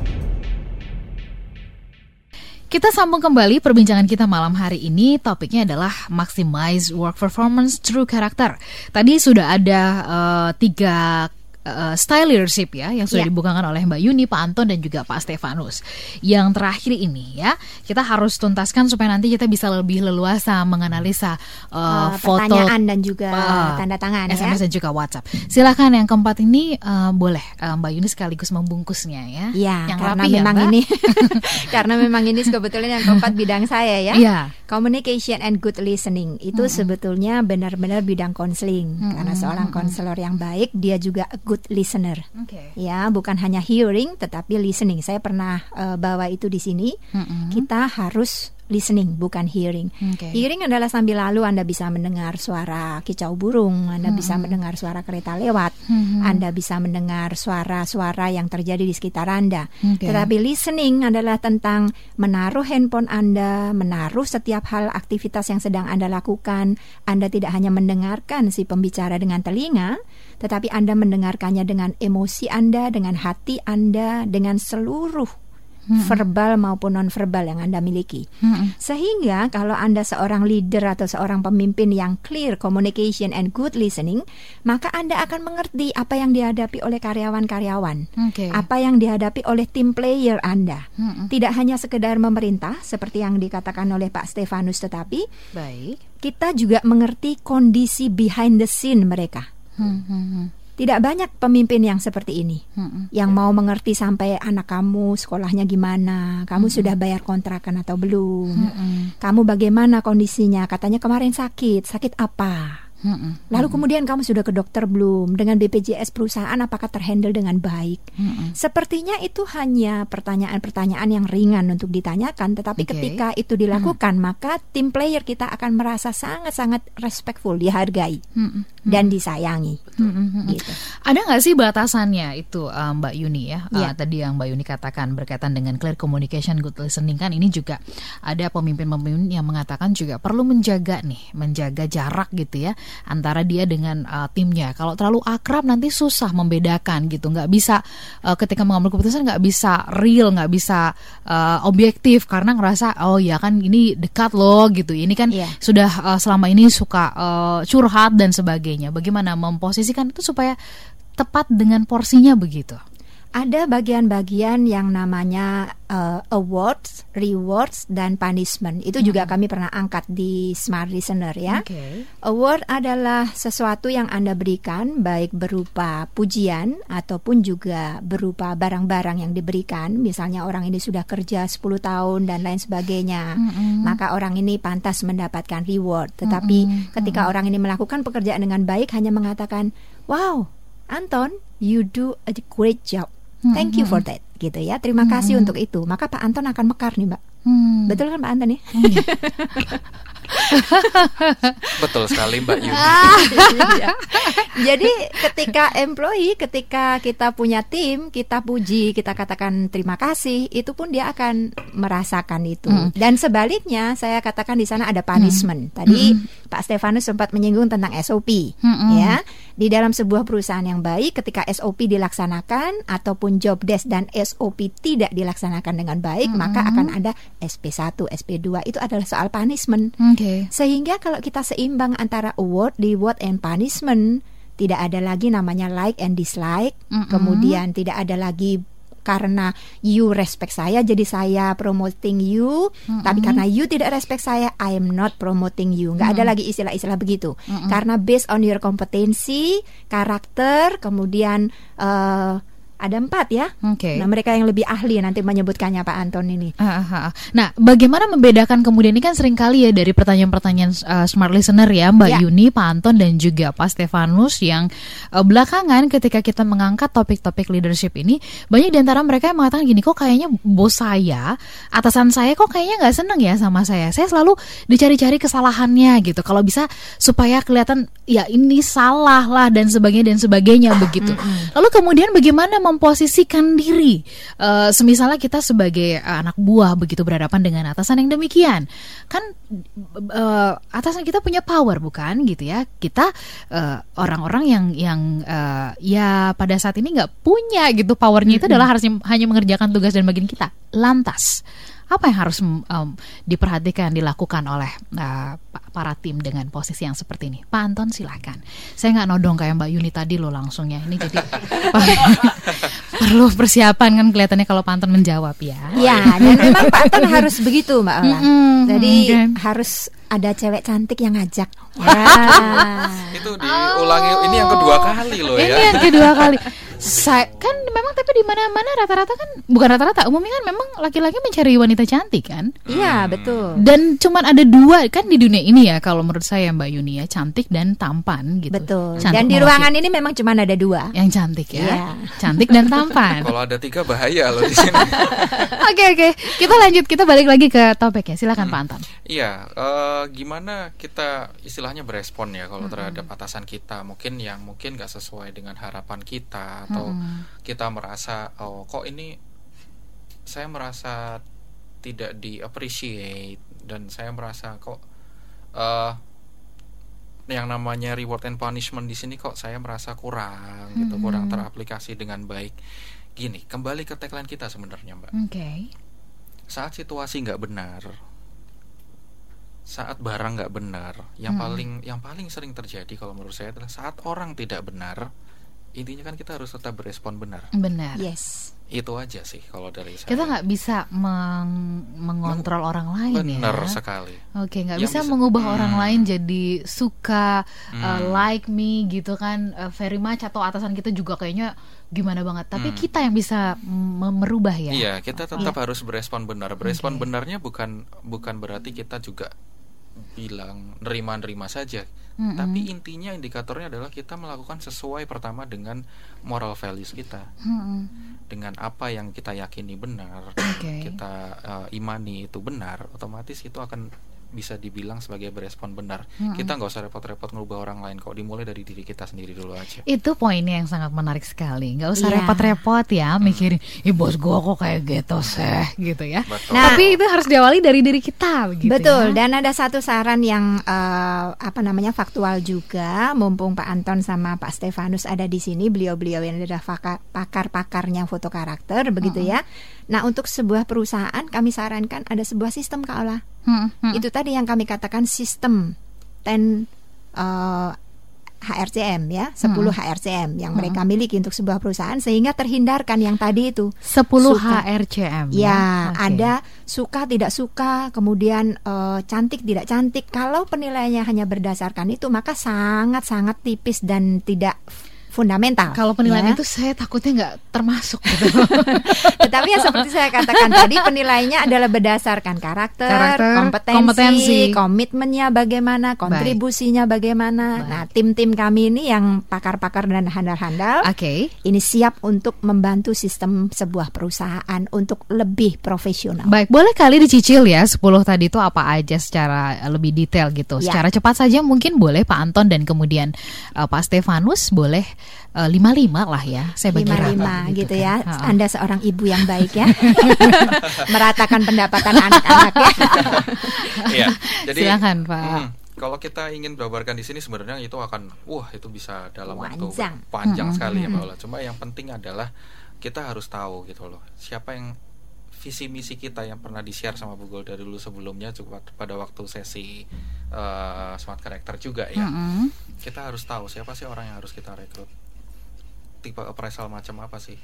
Kita sambung kembali perbincangan kita malam hari ini. Topiknya adalah maximize work performance through character. Tadi sudah ada uh, tiga uh, style leadership ya yang sudah yeah. dibukakan oleh Mbak Yuni, Pak Anton dan juga Pak Stefanus. Yang terakhir ini ya, kita harus tuntaskan supaya nanti kita bisa lebih leluasa menganalisa uh, uh, foto pertanyaan dan juga uh, tanda tangan SMS ya. dan juga WhatsApp. Silakan yang keempat ini uh, boleh uh, Mbak Yuni sekaligus membungkusnya ya. Iya, yang karena rapi memang ya, ini karena memang ini kebetulan yang keempat bidang saya ya. Iya. Communication and good listening itu hmm. sebetulnya benar-benar bidang konseling hmm. karena seorang konselor yang baik dia juga good listener. Okay. Ya, bukan hanya hearing tetapi listening. Saya pernah uh, bawa itu di sini. Hmm. Kita harus listening bukan hearing. Okay. Hearing adalah sambil lalu Anda bisa mendengar suara kicau burung, Anda hmm. bisa mendengar suara kereta lewat, hmm. Anda bisa mendengar suara-suara yang terjadi di sekitar Anda. Okay. Tetapi listening adalah tentang menaruh handphone Anda, menaruh setiap hal aktivitas yang sedang Anda lakukan. Anda tidak hanya mendengarkan si pembicara dengan telinga, tetapi Anda mendengarkannya dengan emosi Anda, dengan hati Anda, dengan seluruh hmm. verbal maupun nonverbal yang Anda miliki. Hmm. Sehingga kalau Anda seorang leader atau seorang pemimpin yang clear communication and good listening, maka Anda akan mengerti apa yang dihadapi oleh karyawan-karyawan, okay. apa yang dihadapi oleh tim player Anda. Hmm. Tidak hanya sekedar memerintah seperti yang dikatakan oleh Pak Stefanus, tetapi Baik. kita juga mengerti kondisi behind the scene mereka. Hmm, hmm, hmm. Tidak banyak pemimpin yang seperti ini, hmm. yang mau mengerti sampai anak kamu sekolahnya gimana, kamu hmm. sudah bayar kontrakan atau belum, hmm. kamu bagaimana kondisinya, katanya kemarin sakit, sakit apa? Hmm. Lalu kemudian kamu sudah ke dokter belum? Dengan BPJS perusahaan apakah terhandle dengan baik? Hmm. Sepertinya itu hanya pertanyaan-pertanyaan yang ringan untuk ditanyakan, tetapi okay. ketika itu dilakukan, hmm. maka tim player kita akan merasa sangat-sangat respectful, dihargai hmm. Dan disayangi. Hmm. Gitu. Ada nggak sih batasannya itu uh, Mbak Yuni ya? Yeah. Uh, tadi yang Mbak Yuni katakan berkaitan dengan clear communication, good listening kan ini juga ada pemimpin-pemimpin yang mengatakan juga perlu menjaga nih, menjaga jarak gitu ya antara dia dengan uh, timnya. Kalau terlalu akrab nanti susah membedakan gitu, nggak bisa uh, ketika mengambil keputusan nggak bisa real, nggak bisa uh, objektif karena ngerasa oh ya kan ini dekat loh gitu. Ini kan yeah. sudah uh, selama ini suka uh, curhat dan sebagainya. Bagaimana memposisikan itu supaya tepat dengan porsinya begitu? Ada bagian-bagian yang namanya uh, awards, rewards, dan punishment. Itu hmm. juga kami pernah angkat di Smart Listener ya. Okay. Award adalah sesuatu yang Anda berikan baik berupa pujian ataupun juga berupa barang-barang yang diberikan. Misalnya orang ini sudah kerja 10 tahun dan lain sebagainya. Hmm. Maka orang ini pantas mendapatkan reward. Tetapi hmm. ketika hmm. orang ini melakukan pekerjaan dengan baik hanya mengatakan, "Wow, Anton, you do a great job." Thank you for that gitu ya. Terima kasih untuk itu. Maka Pak Anton akan mekar nih, Mbak. Hmm. Betul kan Pak Anton ya? Betul sekali Mbak Yuni. Iya. Jadi ketika employee, ketika kita punya tim, kita puji, kita katakan terima kasih, itu pun dia akan merasakan itu. Hmm. Dan sebaliknya, saya katakan di sana ada punishment. Tadi Pak Stefanus sempat menyinggung tentang SOP, Hmm. ya. Di dalam sebuah perusahaan yang baik, ketika SOP dilaksanakan ataupun job desk dan SOP tidak dilaksanakan dengan baik, maka akan ada SP1, SP2 itu adalah soal punishment. Oke. Sehingga kalau kita seimbang antara award, reward, and punishment, tidak ada lagi namanya like and dislike. Mm-mm. Kemudian tidak ada lagi karena you respect saya, jadi saya promoting you. Tapi karena you tidak respect saya, I am not promoting you. Nggak ada lagi istilah-istilah begitu. Karena based on your kompetensi, karakter, kemudian eh, ada empat ya. Oke. Nah mereka yang lebih ahli nanti menyebutkannya Pak Anton ini. Ah, ah, ah. Nah, bagaimana membedakan kemudian ini kan sering kali ya dari pertanyaan-pertanyaan uh, smart listener ya Mbak Ya. Yuni, Pak Anton dan juga Pak Stefanus yang uh, belakangan ketika kita mengangkat topik-topik leadership ini banyak di antara mereka yang mengatakan gini kok kayaknya bos saya, atasan saya kok kayaknya nggak seneng ya sama saya. Saya selalu dicari-cari kesalahannya gitu. Kalau bisa supaya kelihatan ya ini salah lah dan sebagainya dan sebagainya begitu. Lalu kemudian bagaimana memposisikan diri. Eh, semisalnya kita sebagai eh, anak buah begitu berhadapan dengan atasan yang demikian. Kan eh, atasan kita punya power bukan? Gitu ya. Kita eh, orang-orang yang yang eh, ya pada saat ini nggak punya gitu powernya itu adalah harus hanya mengerjakan tugas dan bagian kita. Lantas apa yang harus mm, em, diperhatikan dilakukan oleh eh, pa- para tim dengan posisi yang seperti ini Pak Anton silahkan saya nggak nodong kayak Mbak Yuni tadi loh langsung ya ini jadi perlu persiapan kan kelihatannya kalau Pak Anton menjawab ya Ya, dan memang Pak Anton harus begitu, Mbak Ola. Mm-mm, Jadi oke. harus ada cewek cantik yang ngajak. Ya. Itu diulangi ini yang kedua kali loh ini ya. yang kedua kali saya kan memang tapi di mana-mana rata-rata kan bukan rata-rata umumnya kan memang laki-laki mencari wanita cantik kan Iya, betul. dan cuman ada dua kan di dunia ini ya kalau menurut saya Mbak Yuni ya cantik dan tampan gitu Betul. Cantik Dan di ruangan ini memang cuma ada dua. yang cantik ya Iya. cantik dan tampan Kalau ada tiga bahaya loh di sini. Oke oke, kita lanjut kita balik lagi ke topiknya. Silakan Pak Anton. Iya, eh, gimana kita istilahnya berespon ya kalau terhadap atasan kita, mungkin yang mungkin nggak sesuai dengan harapan kita atau kita merasa oh kok ini saya merasa tidak di appreciate dan saya merasa kok eh yang namanya reward and punishment di sini kok saya merasa kurang gitu, kurang teraplikasi dengan baik. Gini, kembali ke tagline kita sebenarnya, Mbak. Oke. saat situasi nggak benar saat barang nggak benar yang paling yang paling sering terjadi kalau menurut saya adalah saat orang tidak benar intinya kan kita harus tetap berespon benar Benar. Yes. itu aja sih kalau dari saya Kita nggak bisa meng- mengontrol orang lain benar ya. sekali Oke, nggak bisa, bisa- mengubah Hmm. orang lain jadi suka uh, Hmm. like me gitu kan uh, very much atau atasan kita juga kayaknya gimana banget. Tapi Hmm. kita yang bisa merubah ya. iya kita tetap Iya. harus berespon benar berespon Oke. benarnya bukan bukan berarti kita juga bilang nerima-nerima saja Mm-mm. tapi intinya indikatornya adalah kita melakukan sesuai pertama dengan moral values kita Mm-mm. dengan apa yang kita yakini benar, Oke. kita eh, imani itu benar, otomatis itu akan bisa dibilang sebagai berespon benar. Mm-mm. Kita nggak usah repot-repot ngubah orang lain kok, dimulai dari diri kita sendiri dulu aja. Itu poinnya yang sangat menarik sekali. Nggak usah Iya. repot-repot ya mikirin, ih bos gua kok kayak gitu seh, gitu ya. Betul. Nah, Tapi itu harus diawali dari diri kita, begitu Betul, ya. dan ada satu saran yang eh, apa namanya faktual juga, mumpung Pak Anton sama Pak Stefanus ada di sini, beliau-beliau yang adalah pakar-pakarnya foto karakter, begitu ya. Nah, untuk sebuah perusahaan kami sarankan ada sebuah sistem Kak Ola. Hmm, hmm. Itu tadi yang kami katakan sistem 10 eh, HRCM ya, 10 HRCM yang mereka miliki untuk sebuah perusahaan sehingga terhindarkan yang tadi itu. 10 Suka. HRCM. Ya, Oke. ada suka tidak suka, kemudian eh, cantik tidak cantik. Kalau penilaiannya hanya berdasarkan itu, maka sangat-sangat tipis dan tidak fundamental. Kalau penilaian ya. itu saya takutnya nggak termasuk gitu. Tetapi ya seperti saya katakan tadi penilaiannya adalah berdasarkan karakter, Karakter, kompetensi, kompetensi. komitmennya bagaimana, kontribusinya bagaimana. Baik. Nah, tim-tim kami ini yang pakar-pakar dan handal-handal Oke. ini siap untuk membantu sistem sebuah perusahaan untuk lebih profesional. Baik, boleh kali dicicil ya 10 tadi itu apa aja secara lebih detail gitu. Ya. Secara cepat saja mungkin boleh Pak Anton dan kemudian eh, Pak Stefanus boleh eh, lima lima lah ya. Saya bagi lima rata lima gitu ya. kan. Ha-ha. Anda seorang ibu yang baik ya, meratakan pendapatan anak-anak ya. Iya. Jadi Silakan, Pak. hmm, kalau kita ingin jabarkan di sini sebenarnya itu akan wah itu bisa dalam waktu Panjang. panjang Mm-mm, sekali ya mm-mm. Mbak Ola. Cuma yang penting adalah kita harus tahu gitu loh. Siapa yang visi misi kita yang pernah di-share sama Bu Golda dulu sebelumnya juga pada waktu sesi eh, smart character juga ya. Mm-mm. Kita harus tahu siapa sih orang yang harus kita rekrut. Tipe appraisal macam apa sih?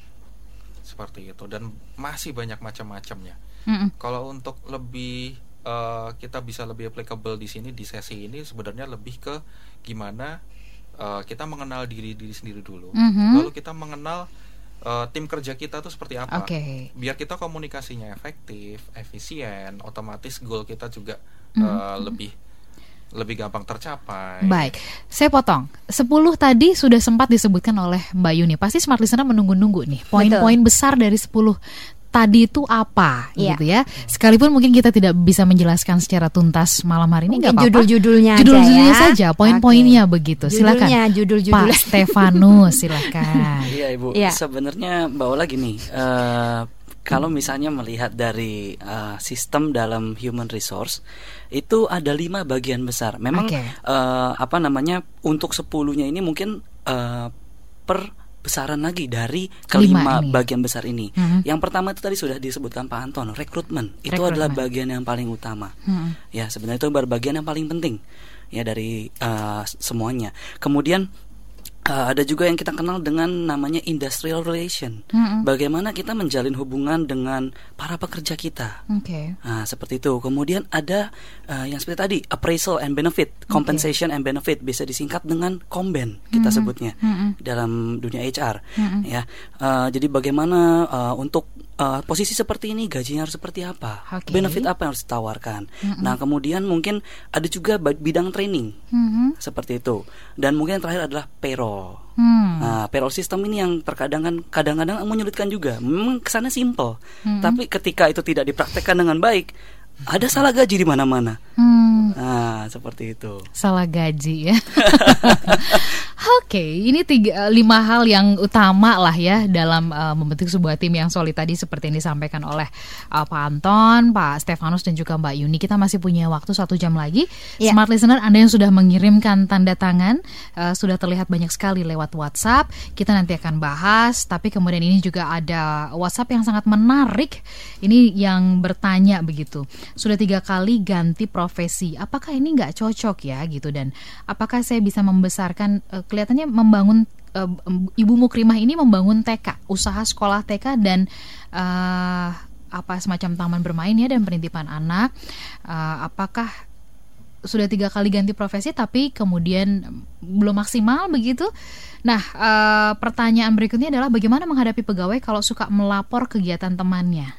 Seperti itu dan masih banyak macam-macamnya. Mm-mm. Kalau untuk lebih eh, kita bisa lebih applicable di sini di sesi ini sebenarnya lebih ke gimana eh, kita mengenal diri diri sendiri dulu, Mhm. lalu kita mengenal eh, tim kerja kita tuh seperti apa. Oke. Biar kita komunikasinya efektif, efisien, otomatis goal kita juga Mhm. eh, lebih lebih gampang tercapai. Baik, saya potong. 10 tadi sudah sempat disebutkan oleh Mbak Yuni. Pasti smart listener menunggu-nunggu nih. Poin-poin besar dari 10 tadi itu apa Iya. gitu ya. Sekalipun mungkin kita tidak bisa menjelaskan secara tuntas malam hari ini nggak apa-apa. judul-judulnya aja Judul-judulnya ya. saja, poin-poinnya Oke. begitu. Silakan. Judulnya, judul-judul. Pak Stefanus, silakan. Iya ibu. Iya. Sebenarnya Mbak Ola gini, eh, kalau misalnya melihat dari eh, sistem dalam human resource itu ada lima bagian besar. Memang Oke. eh, apa namanya untuk sepuluhnya ini mungkin eh, per besaran lagi dari kelima bagian besar ini. Mhm. Yang pertama itu tadi sudah disebutkan Pak Anton, rekrutmen. Itu Rekrutmen. adalah bagian yang paling utama. Hmm. Ya, sebenarnya itu bagian yang paling penting ya dari uh, semuanya. Kemudian uh, ada juga yang kita kenal dengan namanya industrial relation. Mm-mm. Bagaimana kita menjalin hubungan dengan para pekerja kita. Oke. Nah, seperti itu. Kemudian ada uh, yang seperti tadi appraisal and benefit, compensation and benefit bisa disingkat dengan komben kita Mhm. sebutnya Mhm. dalam dunia HR. Mhm. Ya, Uh, jadi bagaimana uh, untuk uh, posisi seperti ini gajinya harus seperti apa, Oke. benefit apa yang harus ditawarkan. Mhm. Nah, kemudian mungkin ada juga bidang training Mhm. seperti itu. Dan mungkin yang terakhir adalah payroll. Hmm. Nah, payroll system ini yang terkadang kan kadang-kadang menyulitkan juga. Memang kesannya simple, Mhm. tapi ketika itu tidak dipraktekkan dengan baik, ada salah gaji di mana-mana. Hmm. Nah, seperti itu. salah gaji ya. Oke, ini tiga lima hal yang utama lah ya dalam uh, membentuk sebuah tim yang solid tadi seperti yang disampaikan oleh uh, Pak Anton, Pak Stefanus dan juga Mbak Yuni. Kita masih punya waktu satu jam lagi. Ya. Smart listener, Anda yang sudah mengirimkan tanda tangan uh, sudah terlihat banyak sekali lewat WhatsApp. Kita nanti akan bahas. Tapi kemudian ini juga ada WhatsApp yang sangat menarik. Ini yang bertanya begitu. Sudah tiga kali ganti profesi. Apakah ini nggak cocok ya gitu dan apakah saya bisa membesarkan eh, kelihatannya membangun eh, ibu mukrimah ini membangun TK usaha sekolah TK dan eh, apa semacam taman bermain ya dan penitipan anak Eh, apakah sudah tiga kali ganti profesi tapi kemudian belum maksimal begitu. Nah, eh, pertanyaan berikutnya adalah bagaimana menghadapi pegawai kalau suka melapor kegiatan temannya.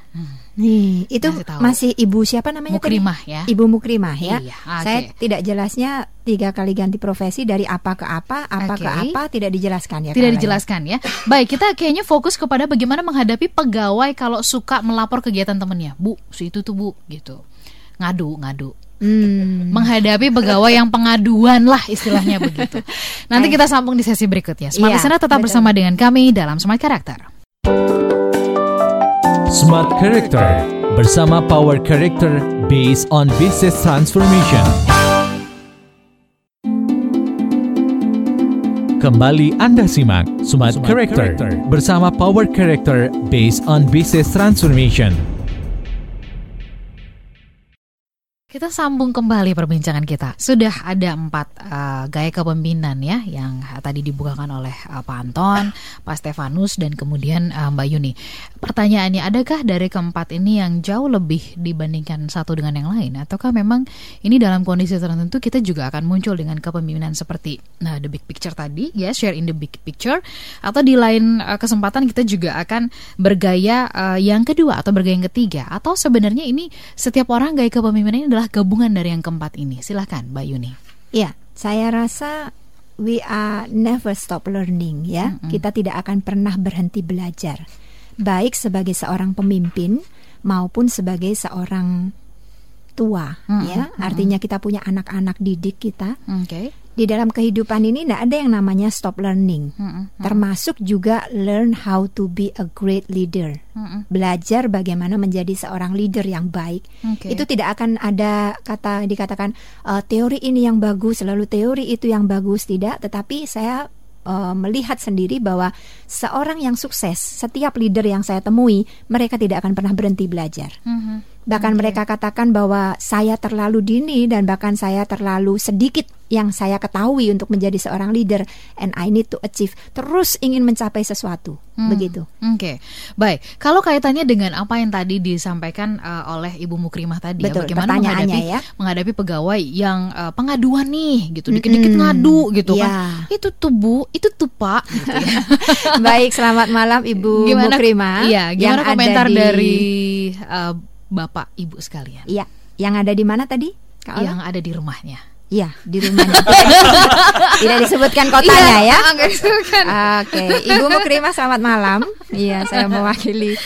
Nih, itu masih ibu siapa namanya tadi? Mukrimah ya. Ibu Mukrimah ya. Iya, oke. Saya tidak jelasnya tiga kali ganti profesi dari apa ke apa, apa ke Oke. apa tidak dijelaskan ya. Tidak dijelaskan ya. Baik, kita kayaknya fokus kepada bagaimana menghadapi pegawai kalau suka melapor kegiatan temennya. Bu, si itu tuh bu, gitu. Ngadu, ngadu. Hmm. Menghadapi pegawai yang pengaduan lah istilahnya begitu. Nanti kita sambung di sesi berikutnya. Smart Iya, Listener tetap betul. bersama dengan kami dalam Smart Character. Smart Character bersama Power Character based on business transformation. Kembali Anda simak Smart, Character, bersama Power Character based on business transformation. Kita sambung kembali perbincangan kita. Sudah ada empat uh, gaya kepemimpinan ya yang tadi dibukakan oleh uh, Pak Anton, Pak Stefanus dan kemudian uh, Mbak Yuni. Pertanyaannya, adakah dari keempat ini yang jauh lebih dibandingkan satu dengan yang lain, ataukah memang ini dalam kondisi tertentu kita juga akan muncul dengan kepemimpinan seperti nah the big picture tadi, ya share in the big picture, atau di lain uh, kesempatan kita juga akan bergaya uh, yang kedua atau bergaya yang ketiga, atau sebenarnya ini setiap orang gaya kepemimpinan ini adalah gabungan dari yang keempat ini. Silahkan, Mbak Yuni. Ya, saya rasa we are never stop learning ya. Mm -hmm. Kita tidak akan pernah berhenti belajar. Baik sebagai seorang pemimpin maupun sebagai seorang tua mm -hmm. ya. Artinya kita punya anak-anak didik kita. Okay di dalam kehidupan ini tidak ada yang namanya stop learning, mm -hmm. termasuk juga learn how to be a great leader, mm -hmm. belajar bagaimana menjadi seorang leader yang baik. Okay. Itu tidak akan ada kata dikatakan uh, teori ini yang bagus, lalu teori itu yang bagus tidak, tetapi saya uh, melihat sendiri bahwa seorang yang sukses, setiap leader yang saya temui, mereka tidak akan pernah berhenti belajar. Mm -hmm. Bahkan okay. mereka katakan bahwa saya terlalu dini dan bahkan saya terlalu sedikit yang saya ketahui untuk menjadi seorang leader and I need to achieve terus ingin mencapai sesuatu hmm. begitu. Oke, okay. baik. Kalau kaitannya dengan apa yang tadi disampaikan uh, oleh Ibu Mukrimah tadi, ya, Betul, ya, bagaimana menghadapi ya. menghadapi pegawai yang uh, pengaduan nih, gitu, dikit-dikit -hmm. ngadu, gitu yeah. kan? Itu tuh Bu, itu tuh Pak. Gitu ya. baik, selamat malam Ibu gimana, Mukrimah. Iya, gimana komentar di... dari uh, Bapak Ibu sekalian? Iya, yang ada di mana tadi? Kak yang ada di rumahnya. Iya di rumahnya tidak disebutkan kotanya iya, ya. Oke, Ibu Mukrimah selamat malam. Iya, saya mewakili.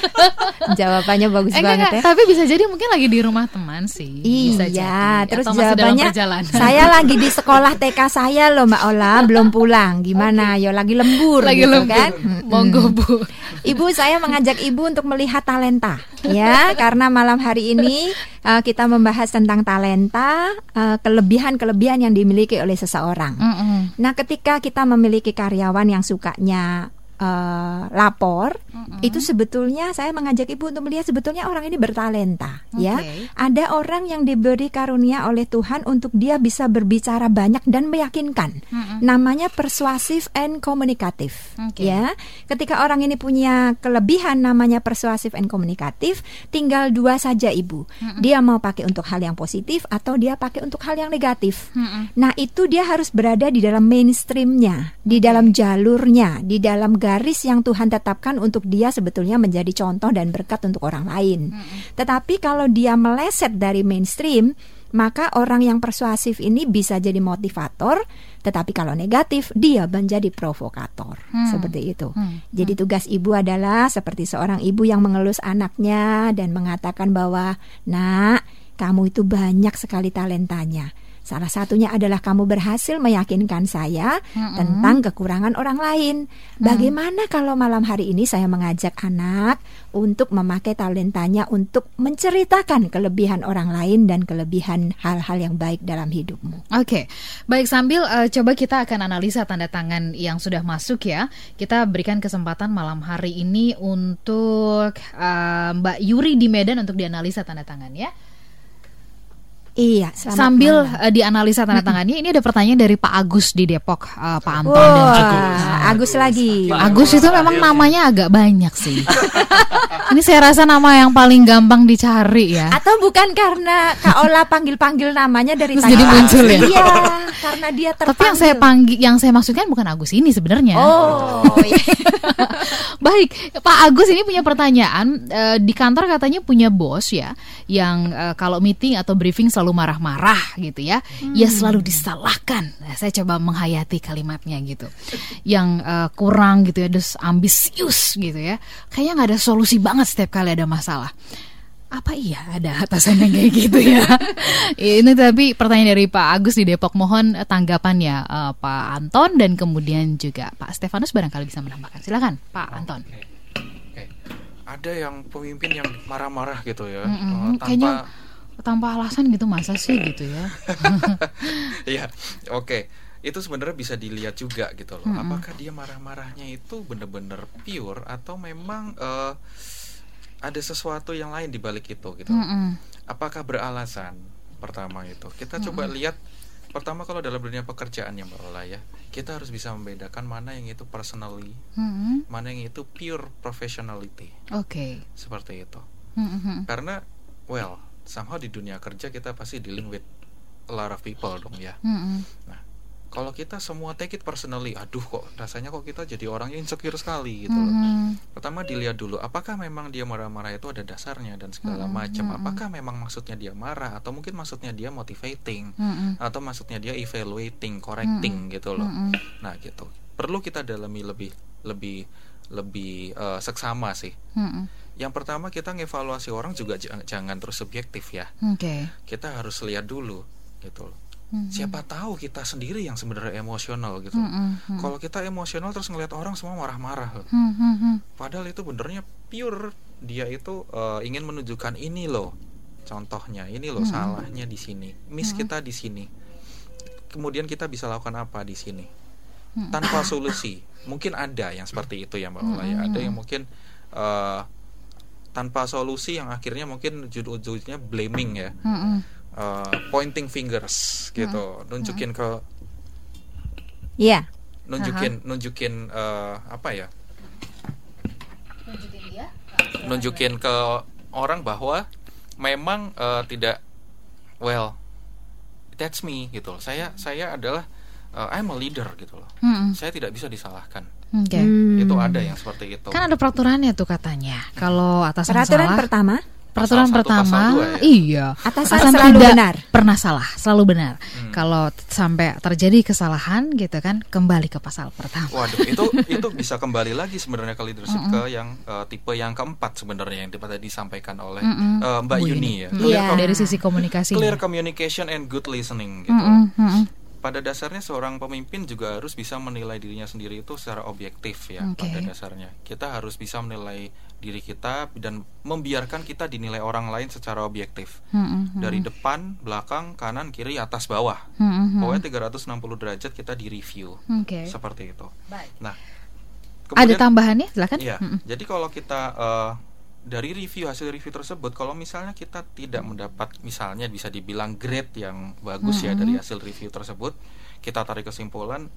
Jawabannya bagus eh, banget enggak, ya. Tapi bisa jadi mungkin lagi di rumah teman sih. Iya, jadi. terus Atau jawabannya saya lagi di sekolah TK saya loh Mbak Ola, belum pulang. Gimana? Okay. Yo lagi lembur lagi gitu lembur. kan. Monggo Bu. Ibu saya mengajak Ibu untuk melihat talenta ya, karena malam hari ini uh, kita membahas tentang talenta, uh, kelebihan-kelebihan yang dimiliki oleh seseorang. Mm -hmm. Nah, ketika kita memiliki karyawan yang sukanya uh, lapor mm-hmm. itu sebetulnya saya mengajak ibu untuk melihat sebetulnya orang ini bertalenta okay. ya ada orang yang diberi karunia oleh Tuhan untuk dia bisa berbicara banyak dan meyakinkan mm-hmm. namanya persuasif and komunikatif okay. ya ketika orang ini punya kelebihan namanya persuasif and komunikatif tinggal dua saja ibu mm-hmm. dia mau pakai untuk hal yang positif atau dia pakai untuk hal yang negatif mm-hmm. nah itu dia harus berada di dalam mainstreamnya di dalam jalurnya di dalam garis yang Tuhan tetapkan untuk dia sebetulnya menjadi contoh dan berkat untuk orang lain. Hmm. Tetapi kalau dia meleset dari mainstream, maka orang yang persuasif ini bisa jadi motivator, tetapi kalau negatif dia menjadi provokator. Hmm. Seperti itu. Hmm. Jadi tugas ibu adalah seperti seorang ibu yang mengelus anaknya dan mengatakan bahwa, "Nak, kamu itu banyak sekali talentanya." Salah satunya adalah kamu berhasil meyakinkan saya mm-hmm. tentang kekurangan orang lain. Bagaimana mm. kalau malam hari ini saya mengajak anak untuk memakai talentanya untuk menceritakan kelebihan orang lain dan kelebihan hal-hal yang baik dalam hidupmu. Oke, okay. baik sambil uh, coba kita akan analisa tanda tangan yang sudah masuk ya. Kita berikan kesempatan malam hari ini untuk uh, Mbak Yuri di Medan untuk dianalisa tanda tangan ya. Iya, sambil uh, dianalisa tanda tangannya ini ada pertanyaan dari Pak Agus di Depok, uh, Pak Anton oh, dan juga nah, Agus lagi. Pak Agus itu memang namanya agak banyak sih. ini saya rasa nama yang paling gampang dicari ya. Atau bukan karena Kak Ola panggil-panggil namanya dari Terus jadi muncul ya. Iya, karena dia terpanggil. Tapi yang saya panggil yang saya maksudkan bukan Agus ini sebenarnya. Oh, iya. Baik, Pak Agus ini punya pertanyaan uh, di kantor katanya punya bos ya yang uh, kalau meeting atau briefing selalu selalu marah-marah gitu ya. Hmm. Ya selalu disalahkan. Nah, saya coba menghayati kalimatnya gitu. Yang uh, kurang gitu ya, terus ambisius gitu ya. Kayaknya nggak ada solusi banget setiap kali ada masalah apa iya ada atasan yang kayak gitu ya ini tapi pertanyaan dari Pak Agus di Depok mohon tanggapannya uh, Pak Anton dan kemudian juga Pak Stefanus barangkali bisa menambahkan silakan Pak Anton okay. Okay. ada yang pemimpin yang marah-marah gitu ya mm -hmm. uh, tanpa Kayaknya tanpa alasan gitu masa sih gitu ya Iya oke okay. itu sebenarnya bisa dilihat juga gitu loh hmm. apakah dia marah-marahnya itu bener-bener pure atau memang uh, ada sesuatu yang lain di balik itu gitu. Mm-mm. Apakah beralasan? Pertama itu. Kita coba lihat pertama kalau dalam dunia pekerjaan yang berolah ya, kita harus bisa membedakan mana yang itu personally, Mm-mm. mana yang itu pure professionality. Oke. Seperti itu. Mm-mm. Karena well, somehow di dunia kerja kita pasti dealing with a lot of people dong ya. Mm-mm. Nah, kalau kita semua take it personally, aduh kok rasanya kok kita jadi orang yang insecure sekali gitu loh. Mhm. Pertama dilihat dulu apakah memang dia marah-marah itu ada dasarnya dan segala macam. Apakah memang maksudnya dia marah atau mungkin maksudnya dia motivating Mm-mm. atau maksudnya dia evaluating, correcting gitu loh. Mm-mm. Nah, gitu. Perlu kita dalami lebih lebih lebih eh, seksama sih. Mm-mm. Yang pertama kita ngevaluasi orang juga jangan terus subjektif ya. Oke. Kita harus lihat dulu gitu loh. Mhm. Siapa tahu kita sendiri yang sebenarnya emosional gitu. Mm-mm. Kalau kita emosional terus ngelihat orang semua marah-marah. Mhm. Padahal itu benernya pure dia itu eh, ingin menunjukkan ini loh. Contohnya ini loh salahnya di sini. Miss kita di sini. Kemudian kita bisa lakukan apa di sini? Tanpa solusi. Mungkin ada yang seperti itu ya Mbak Ola ya. Ada yang mungkin eh, tanpa solusi yang akhirnya mungkin ujung-ujungnya blaming ya. Mm-mm. Eh, pointing fingers gitu. Nunjukin ke Iya. nunjukin nunjukin eh, apa ya? nunjukin ke orang bahwa memang eh, tidak well that's me gitu loh. Saya saya adalah eh, I'm a leader gitu loh. Mm-mm. Saya tidak bisa disalahkan. Oke. Hmm. Itu ada yang seperti itu. Kan ada peraturannya tuh katanya. Kalau atasan Peraturan salah, pertama, peraturan Pasal satu, pertama, pasal dua ya? iya. atasan Atasan selalu tidak benar. pernah salah, selalu benar. Hmm. Kalau sampai terjadi kesalahan gitu kan, kembali ke pasal pertama. Waduh, itu itu bisa kembali lagi sebenarnya ke leadership ke yang eh, tipe yang keempat sebenarnya yang tadi disampaikan oleh eh, Mbak Bu Yuni ya. Mm, Iya. com- Dari sisi komunikasi. clear communication and good listening gitu. Mm-mm, mm-mm. Pada dasarnya seorang pemimpin juga harus bisa menilai dirinya sendiri itu secara objektif ya Oke. pada dasarnya kita harus bisa menilai diri kita dan membiarkan kita dinilai orang lain secara objektif Mm-mm, dari depan belakang kanan kiri atas bawah mm-mm. pokoknya 360 derajat kita di review Oke. seperti itu nah Ada tambahannya? Silakan. Iya. Mm-mm. Jadi kalau kita eh, dari review hasil review tersebut, kalau misalnya kita tidak mendapat, misalnya bisa dibilang grade yang bagus ya dari hasil review tersebut, kita tarik kesimpulan,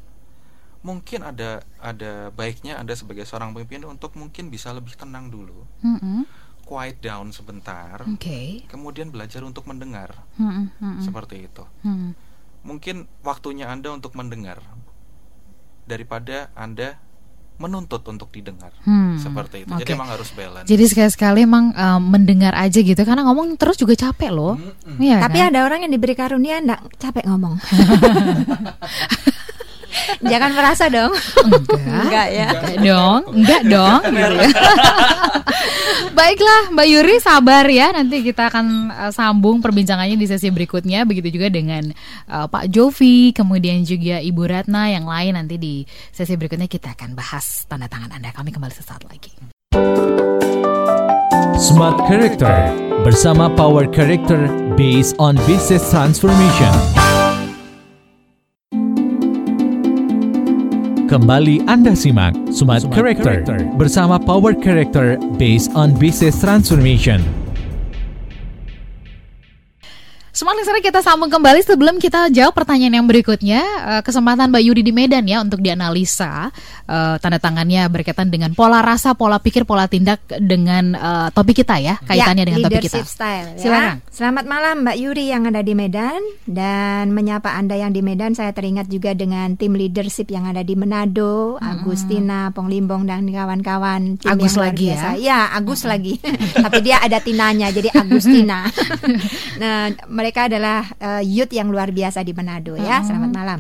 mungkin ada ada baiknya anda sebagai seorang pemimpin untuk mungkin bisa lebih tenang dulu, Mm-mm. quiet down sebentar, Oke. kemudian belajar untuk mendengar, Mm-mm, mm-mm, seperti itu. mm. Mungkin waktunya anda untuk mendengar daripada anda menuntut untuk didengar, Hmm, seperti itu. oke. Jadi emang harus balance. Jadi sekali-sekali emang eh, mendengar aja gitu karena ngomong terus juga capek loh. Iya Tapi kan? ada orang yang diberi karunia enggak capek ngomong. Jangan merasa dong. enggak. Enggak ya. Enggak dong, enggak dong. gitu ya. Baiklah, Mbak Yuri sabar ya. Nanti kita akan eh, sambung perbincangannya di sesi berikutnya. Begitu juga dengan eh, Pak Jovi, kemudian juga Ibu Ratna yang lain nanti di sesi berikutnya kita akan bahas tanda tangan Anda. Kami kembali sesaat lagi. Smart Character bersama Power Character based on Business Transformation. Kembali Anda simak Smart, Character, bersama Power Character based on Business Transformation. Smart Listener kita sambung kembali sebelum kita jawab pertanyaan yang berikutnya eh, kesempatan Mbak Yudi di Medan ya untuk dianalisa eh, tanda tangannya berkaitan dengan pola rasa, pola pikir, pola tindak dengan eh, topik kita ya kaitannya Ya, dengan topik kita. style ya. Silakan. Selamat malam Mbak Yuri yang ada di Medan dan menyapa Anda yang di Medan saya teringat juga dengan tim leadership yang ada di Manado, Agustina, Ponglimbong dan kawan-kawan Agus lagi ya? biasa. Ya, Agus lagi. Tapi dia ada tinanya jadi Agustina. nah, mereka adalah eh, youth yang luar biasa di Manado ya. Selamat malam.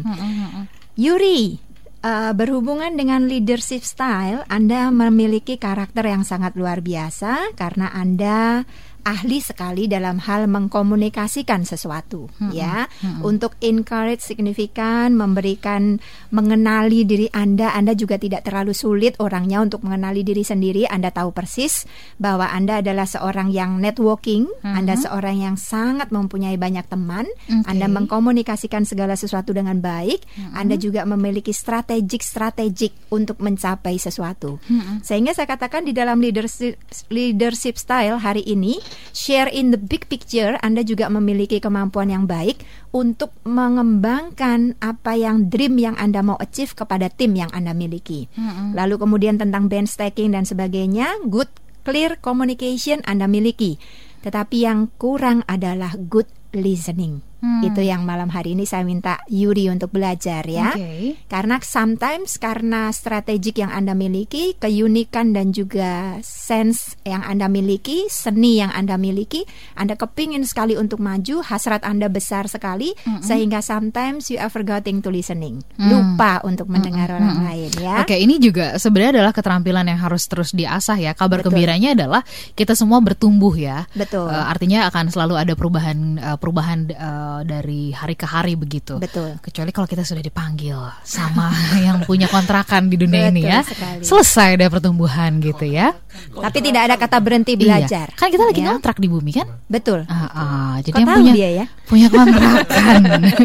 Yuri, eh, berhubungan dengan leadership style, Anda memiliki karakter yang sangat luar biasa karena Anda ahli sekali dalam hal mengkomunikasikan sesuatu hmm, ya hmm. untuk encourage signifikan memberikan mengenali diri Anda Anda juga tidak terlalu sulit orangnya untuk mengenali diri sendiri Anda tahu persis bahwa Anda adalah seorang yang networking hmm. Anda seorang yang sangat mempunyai banyak teman okay. Anda mengkomunikasikan segala sesuatu dengan baik hmm. Anda juga memiliki strategik strategik untuk mencapai sesuatu hmm. sehingga saya katakan di dalam leadership leadership style hari ini share in the big picture, Anda juga memiliki kemampuan yang baik untuk mengembangkan apa yang dream yang Anda mau achieve kepada tim yang Anda miliki. Mm-hmm. Lalu kemudian tentang band stacking dan sebagainya, good clear communication Anda miliki. Tetapi yang kurang adalah good listening. Hmm. Itu yang malam hari ini saya minta Yuri untuk belajar ya. Okay. Karena sometimes karena strategik yang Anda miliki, keunikan dan juga sense yang Anda miliki, seni yang Anda miliki, Anda kepingin sekali untuk maju, hasrat Anda besar sekali hmm. sehingga sometimes you are forgetting to listening. Hmm. Lupa untuk mendengar hmm. orang hmm. lain ya. Oke, okay, ini juga sebenarnya adalah keterampilan yang harus terus diasah ya. Kabar Betul. gembiranya adalah kita semua bertumbuh ya. Betul. Uh, artinya akan selalu ada perubahan uh, perubahan uh, dari hari ke hari begitu. Betul. Kecuali kalau kita sudah dipanggil sama yang punya kontrakan di dunia Betul ini ya. Sekali. Selesai deh pertumbuhan gitu ya. Tapi tidak ada kata berhenti iya. belajar. Iya. Kan kita lagi ya. ngontrak di bumi kan? Betul. Uh, uh, jadi Kau yang punya dia ya? punya kontrakan.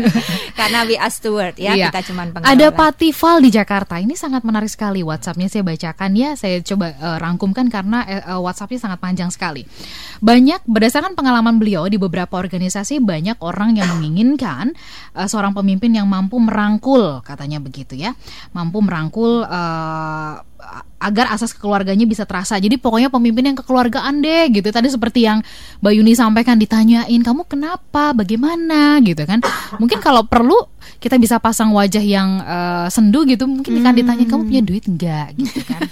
Karena we are steward ya, iya. kita cuma pengelola. Ada Patival di Jakarta. Ini sangat menarik sekali WhatsAppnya saya bacakan ya. Saya coba uh, rangkumkan karena uh, WhatsAppnya sangat panjang sekali. Banyak berdasarkan pengalaman beliau di beberapa organisasi banyak orang yang menginginkan uh, seorang pemimpin yang mampu merangkul katanya begitu ya. Mampu merangkul uh, agar asas keluarganya bisa terasa. Jadi pokoknya pemimpin yang kekeluargaan deh gitu. Tadi seperti yang Mbak Yuni sampaikan ditanyain kamu kenapa, bagaimana gitu kan. Mungkin kalau perlu kita bisa pasang wajah yang uh, sendu gitu mungkin akan ditanya kamu punya duit enggak gitu kan.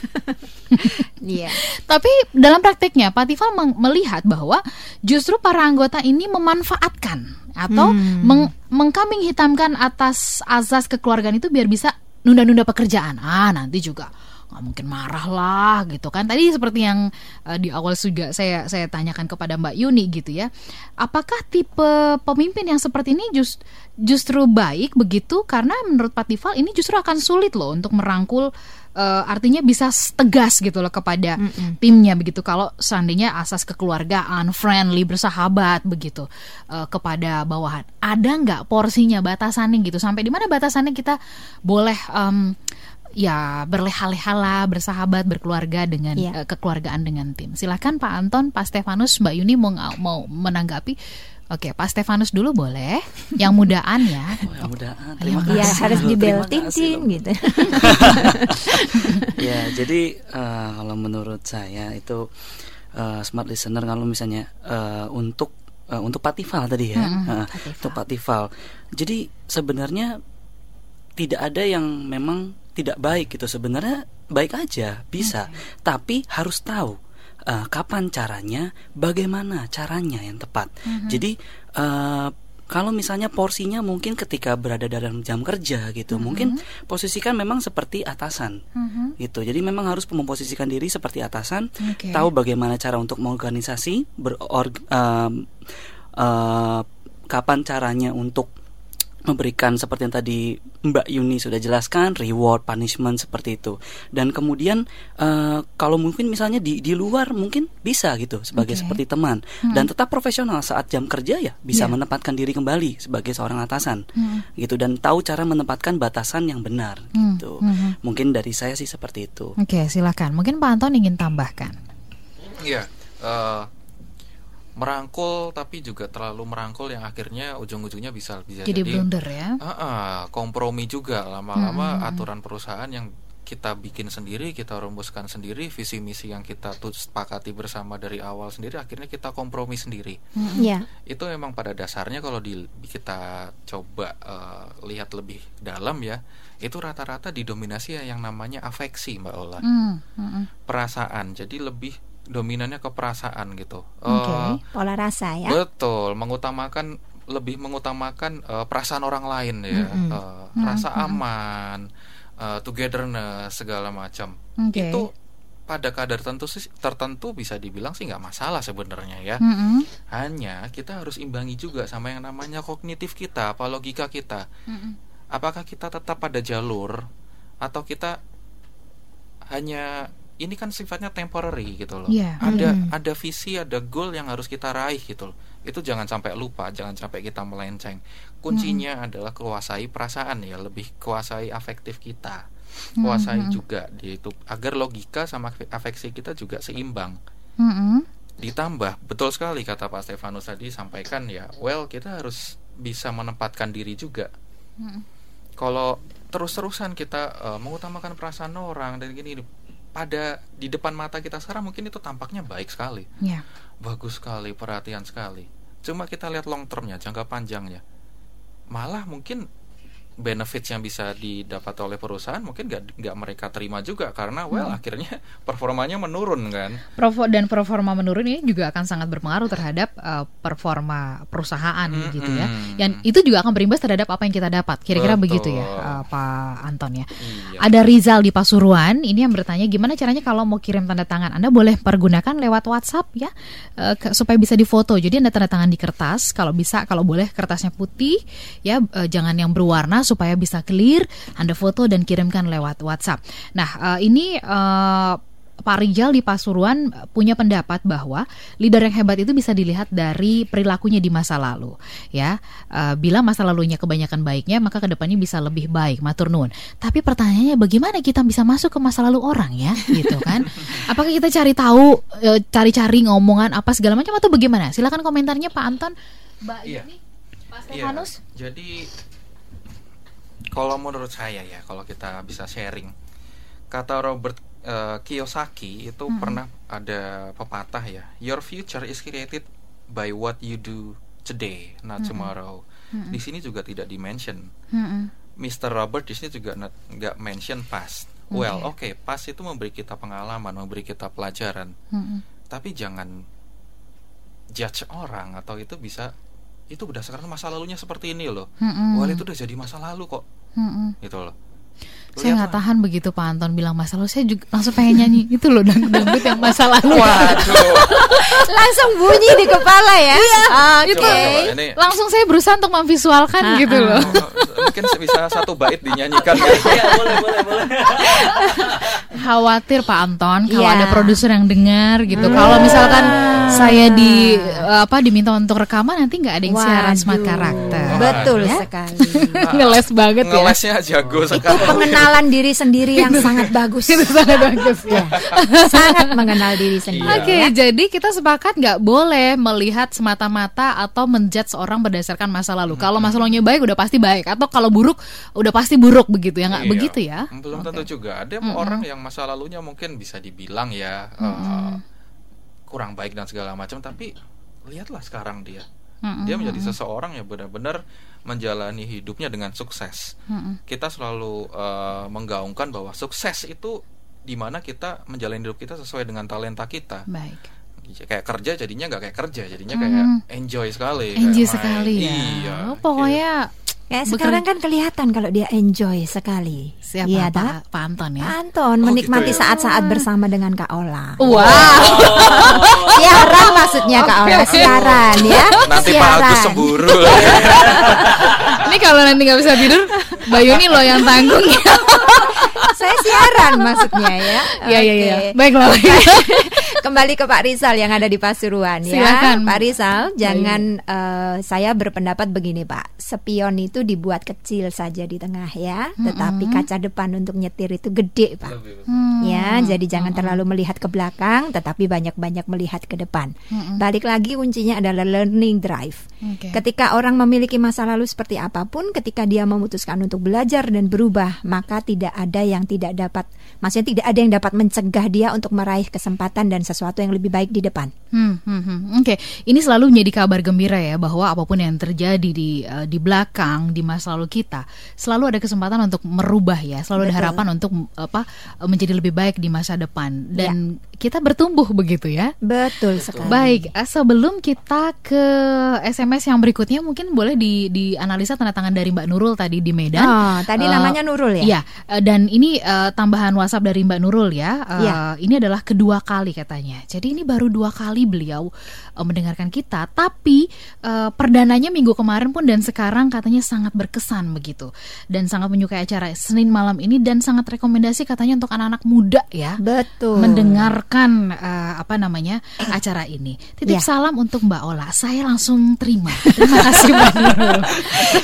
Iya. yeah. Tapi dalam prakteknya Pak Tifal melihat bahwa justru para anggota ini memanfaatkan atau hmm. meng mengkambing hitamkan atas azas kekeluargaan itu biar bisa nunda-nunda pekerjaan. Ah, nanti juga nggak mungkin marah lah gitu kan. Tadi seperti yang uh, di awal juga saya saya tanyakan kepada Mbak Yuni gitu ya. Apakah tipe pemimpin yang seperti ini just, justru baik begitu? Karena menurut Pak Tifal ini justru akan sulit loh untuk merangkul uh, artinya bisa tegas gitu loh kepada mm -mm. timnya begitu. Kalau seandainya asas kekeluargaan friendly bersahabat begitu uh, kepada bawahan. Ada nggak porsinya batasannya gitu? Sampai di mana batasannya kita boleh um, ya berleha-leha bersahabat berkeluarga dengan ya. uh, kekeluargaan dengan tim. Silahkan Pak Anton, Pak Stefanus, Mbak Yuni mau mau menanggapi. Oke, Pak Stefanus dulu boleh. Yang mudaan ya. Oh, yang mudaan. Terima kasih. Ya, harus dibeltin gitu. ya, jadi uh, kalau menurut saya itu uh, smart listener kalau misalnya uh, untuk uh, untuk Patifal tadi ya. Hmm, uh, untuk Patifal. Jadi sebenarnya tidak ada yang memang tidak baik gitu sebenarnya baik aja bisa okay. tapi harus tahu uh, kapan caranya bagaimana caranya yang tepat mm-hmm. jadi uh, kalau misalnya porsinya mungkin ketika berada dalam jam kerja gitu, mm -hmm. mungkin posisikan memang seperti atasan, mm -hmm. gitu. Jadi memang harus memposisikan diri seperti atasan, okay. tahu bagaimana cara untuk mengorganisasi, beror, uh, uh, kapan caranya untuk memberikan seperti yang tadi Mbak Yuni sudah jelaskan reward punishment seperti itu dan kemudian uh, kalau mungkin misalnya di di luar mungkin bisa gitu sebagai okay. seperti teman hmm. dan tetap profesional saat jam kerja ya bisa yeah. menempatkan diri kembali sebagai seorang atasan hmm. gitu dan tahu cara menempatkan batasan yang benar hmm. gitu hmm. mungkin dari saya sih seperti itu oke okay, silakan mungkin Pak Anton ingin tambahkan iya uh, merangkul tapi juga terlalu merangkul yang akhirnya ujung-ujungnya bisa bisa jadi, jadi blunder ya uh, uh, kompromi juga lama-lama hmm. aturan perusahaan yang kita bikin sendiri kita rumuskan sendiri visi misi yang kita tuh sepakati bersama dari awal sendiri akhirnya kita kompromi sendiri hmm. yeah. itu memang pada dasarnya kalau di kita coba uh, lihat lebih dalam ya itu rata-rata didominasi yang namanya afeksi mbak Ola hmm. Hmm. perasaan jadi lebih dominannya ke perasaan gitu. Okay. Uh, Pola rasa ya. Betul, mengutamakan lebih mengutamakan uh, perasaan orang lain ya, mm -hmm. uh, mm -hmm. rasa aman, uh, togetherness segala macam. Okay. Itu pada kadar tertentu sih tertentu bisa dibilang sih nggak masalah sebenarnya ya. Mm-mm. Hanya kita harus imbangi juga sama yang namanya kognitif kita, apa logika kita. Mm-mm. Apakah kita tetap pada jalur atau kita hanya ini kan sifatnya temporary gitu loh. Iya. Ada Mm-mm. ada visi, ada goal yang harus kita raih gitu loh. Itu jangan sampai lupa, jangan sampai kita melenceng. Kuncinya adalah kuasai perasaan ya, lebih kuasai afektif kita. Kuasai juga di itu agar logika sama afeksi kita juga seimbang. Mm-mm. Ditambah betul sekali kata Pak Stefanus tadi sampaikan ya, well kita harus bisa menempatkan diri juga. Kalau terus-terusan kita eh, mengutamakan perasaan orang dan gini pada di depan mata kita sekarang mungkin itu tampaknya baik sekali, Ya. bagus sekali, perhatian sekali. Cuma kita lihat long termnya, jangka panjangnya, malah mungkin benefits yang bisa didapat oleh perusahaan mungkin nggak nggak mereka terima juga karena well akhirnya performanya menurun kan. Provo dan performa menurun ini juga akan sangat berpengaruh terhadap uh, performa perusahaan Mm-mm. gitu ya. Dan itu juga akan berimbas terhadap apa yang kita dapat. Kira-kira begitu ya, uh, Pak Anton ya. Iya. Ada Rizal di Pasuruan, ini yang bertanya gimana caranya kalau mau kirim tanda tangan. Anda boleh pergunakan lewat WhatsApp ya, eh, ke- supaya bisa difoto. Jadi Anda tanda tangan di kertas, kalau bisa, kalau boleh kertasnya putih, ya eh, jangan yang berwarna supaya bisa clear. Anda foto dan kirimkan lewat WhatsApp. Nah eh, ini eh, Pak Rizal di Pasuruan punya pendapat bahwa leader yang hebat itu bisa dilihat dari perilakunya di masa lalu, ya. Eh, bila masa lalunya kebanyakan baiknya, maka ke depannya bisa lebih baik, matur nuwun. Tapi pertanyaannya bagaimana kita bisa masuk ke masa lalu orang ya, gitu kan? Apakah kita cari tahu, cari-cari ngomongan apa segala macam atau bagaimana? Silakan komentarnya Pak Anton, Mbak Iya. ini, Pak Iya, Stefanus. jadi kalau menurut saya ya, kalau kita bisa sharing, kata Robert eh, Kiyosaki itu pernah ada pepatah ya, your future is created by what you do today, not tomorrow. Di sini juga tidak dimention. Mm-mm. Mr. Robert di sini juga nggak mention past. Well, oke, past itu memberi kita pengalaman, memberi kita pelajaran. Mm-mm. Tapi jangan judge orang atau itu bisa itu berdasarkan masa lalunya seperti ini loh. Mm-mm. Well itu udah jadi masa lalu kok, Mm-mm. gitu loh. Saya nggak tahan begitu Pak Anton bilang masa lalu. Saya juga langsung pengen nyanyi itu loh dangdut dangdut yang masa lalu. Waduh. Langsung bunyi di kepala ya. Oke. itu Coba, coba, ini langsung saya berusaha untuk memvisualkan Ah, gitu ah. loh. mungkin bisa satu bait dinyanyikan. Iya, boleh, boleh, boleh. Khawatir Pak Anton kalau Iya. ada produser yang dengar gitu. Kalau misalkan saya di apa diminta untuk rekaman nanti nggak ada yang siaran smart Waduh. karakter. Betul Ya? sekali. Ngeles banget ya. Ngelesnya jago Itu sekali. Pengenalan diri sendiri yang sangat bagus. Itu sangat bagus ya. sangat mengenal diri sendiri. Iya. Oke, jadi kita sepakat nggak boleh melihat semata-mata atau menjudge seorang berdasarkan masa lalu. Kalau masa lalunya baik udah pasti baik, atau kalau buruk udah pasti buruk begitu ya nggak Iya. begitu ya? Belum tentu juga. Ada orang yang masa lalunya mungkin bisa dibilang ya eh, kurang baik dan segala macam, tapi lihatlah sekarang dia. Mm-mm. Dia menjadi seseorang yang benar-benar menjalani hidupnya dengan sukses. Mm-mm. Kita selalu eh, menggaungkan bahwa sukses itu di mana kita menjalani hidup kita sesuai dengan talenta kita. Baik. Ya, kayak kerja jadinya nggak kayak kerja, jadinya kayak enjoy sekali. kayak Enjoy main. sekali ya. Iya. Oh, pokoknya Kayak Bekerja- sekarang kan kelihatan kalau dia enjoy sekali. siapa Iya, Pak, tak? Pak Anton ya? Anton Oh, menikmati gitu ya. saat-saat bersama dengan Kak Ola. Wow. Siaran maksudnya Kak Ola, siaran ya. Nanti Pak siaran. Agus semburu ya. Ini kalau nanti nggak bisa tidur, Bayu ini loh yang tanggung ya. Saya siaran maksudnya ya. Iya iya iya. Oke. Baiklah. baiklah. Kembali ke Pak Rizal yang ada di Pasuruan ya. Silakan. Pak Rizal, jangan eh, saya berpendapat begini Pak. Spion itu dibuat kecil saja di tengah ya, tetapi kaca depan untuk nyetir itu gede Pak. Ya, jadi jangan terlalu melihat ke belakang, tetapi banyak-banyak melihat ke depan. Balik lagi kuncinya adalah learning drive. Oke. Ketika orang memiliki masa lalu seperti apa pun, ketika dia memutuskan untuk belajar dan berubah, maka tidak ada yang tidak dapat, maksudnya tidak ada yang dapat mencegah dia untuk meraih kesempatan dan sesuatu yang lebih baik di depan. Hmm, hmm, hmm. Oke, okay. ini selalu menjadi kabar gembira ya bahwa apa pun yang terjadi di uh, di belakang di masa lalu kita, selalu ada kesempatan untuk merubah ya, selalu Betul. ada harapan untuk apa menjadi lebih baik di masa depan dan ya. kita bertumbuh begitu ya. Betul sekali. Baik, uh, sebelum kita ke SMS yang berikutnya mungkin boleh di dianalisa tanda tangan dari Mbak Nurul tadi di Medan. Oh, tadi uh, namanya Nurul ya. Iya, dan ini uh, tambahan WhatsApp dari Mbak Nurul ya. Uh, ya. Ini adalah kedua kali katanya. Jadi ini baru dua kali beliau uh, mendengarkan kita, tapi uh, perdananya minggu kemarin pun dan sekarang katanya sangat berkesan begitu dan sangat menyukai acara Senin malam ini dan sangat rekomendasi katanya untuk anak-anak muda ya. Betul. Mendengarkan uh, apa namanya acara ini. Titip ya. salam untuk Mbak Ola. Saya langsung terima. Terima kasih Mbak Nurul.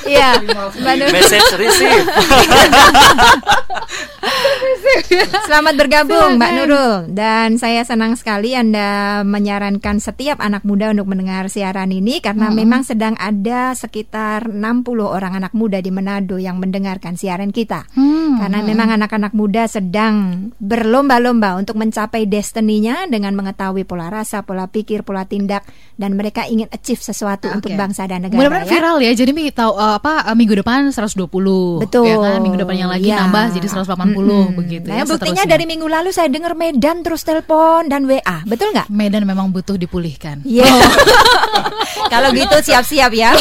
Iya, Mbak Nurul. Message receive. Selamat bergabung Mbak Nurul dan saya senang sekali Anda menyarankan setiap anak muda untuk mendengar siaran ini karena hmm. memang sedang ada sekitar 60 orang anak muda di Manado yang mendengarkan siaran kita. Hmm. Karena memang anak-anak muda sedang berlomba-lomba untuk mencapai destininya dengan mengetahui pola rasa, pola pikir, pola tindak dan mereka ingin achieve sesuatu okay. untuk bangsa dan negara. Mudah-mudahan ya. viral ya. Jadi tahu uh, apa uh, minggu depan 120. Betul. Ya kan? Minggu depan yang lagi ya. nambah jadi 180 hmm. begitu. Nah, ya, buktinya dari minggu lalu saya dengar Medan terus telepon dan WA. Betul nggak? Medan memang butuh dipulihkan. Iya. Yeah. Oh. Kalau gitu siap-siap ya.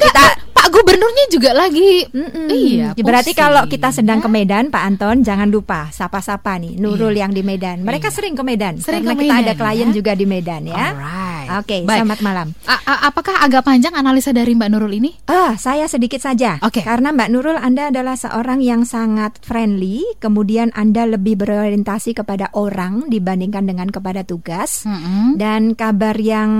Kita Pak Gubernurnya juga lagi. Mm-mm. Iya. Pusing. Berarti kalau kita sedang ke Medan, Pak Anton, jangan lupa sapa-sapa nih Nurul iya. yang di Medan. Mereka iya. sering ke Medan. Sering karena ke kita ada klien ya? juga di Medan ya. Oke, okay, selamat malam. A- a- apakah agak panjang analisa dari Mbak Nurul ini? Ah, saya sedikit saja. Oke. Okay. Karena Mbak Nurul Anda adalah seorang yang sangat friendly, kemudian Anda lebih berorientasi kepada orang dibandingkan dengan kepada tugas. Mm-hmm. Dan kabar yang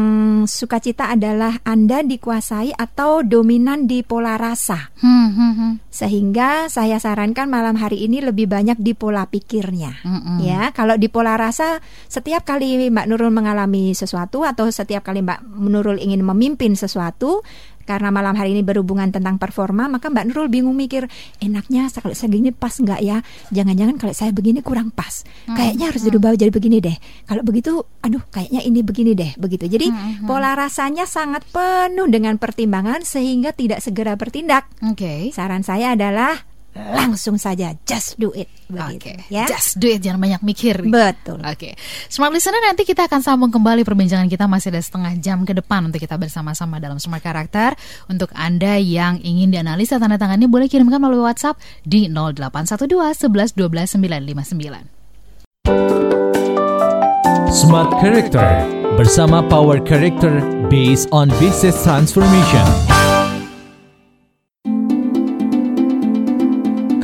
sukacita adalah Anda dikuasai atau dominan di di pola rasa. Hmm, hmm, hmm. Sehingga saya sarankan malam hari ini lebih banyak di pola pikirnya. Hmm, hmm. Ya, kalau di pola rasa setiap kali Mbak Nurul mengalami sesuatu atau setiap kali Mbak Nurul ingin memimpin sesuatu, karena malam hari ini berhubungan tentang performa, maka Mbak Nurul bingung mikir, enaknya kalau saya begini pas nggak ya? Jangan-jangan kalau saya begini kurang pas. Hmm. Kayaknya harus hmm. dirubah jadi begini deh. Kalau begitu, aduh, kayaknya ini begini deh, begitu. Jadi hmm. hmm. pola rasanya sangat penuh dengan pertimbangan sehingga tidak segera bertindak. Oke. Okay. Saran saya adalah langsung saja just do it Oke, okay. ya. Just do it, jangan banyak mikir. Betul. Oke. Okay. Smart listener nanti kita akan sambung kembali perbincangan kita masih ada setengah jam ke depan untuk kita bersama-sama dalam Smart Karakter. Untuk Anda yang ingin dianalisa tanda tangannya boleh kirimkan melalui WhatsApp di 0812 11 12 959. Smart Character bersama Power Character based on business transformation.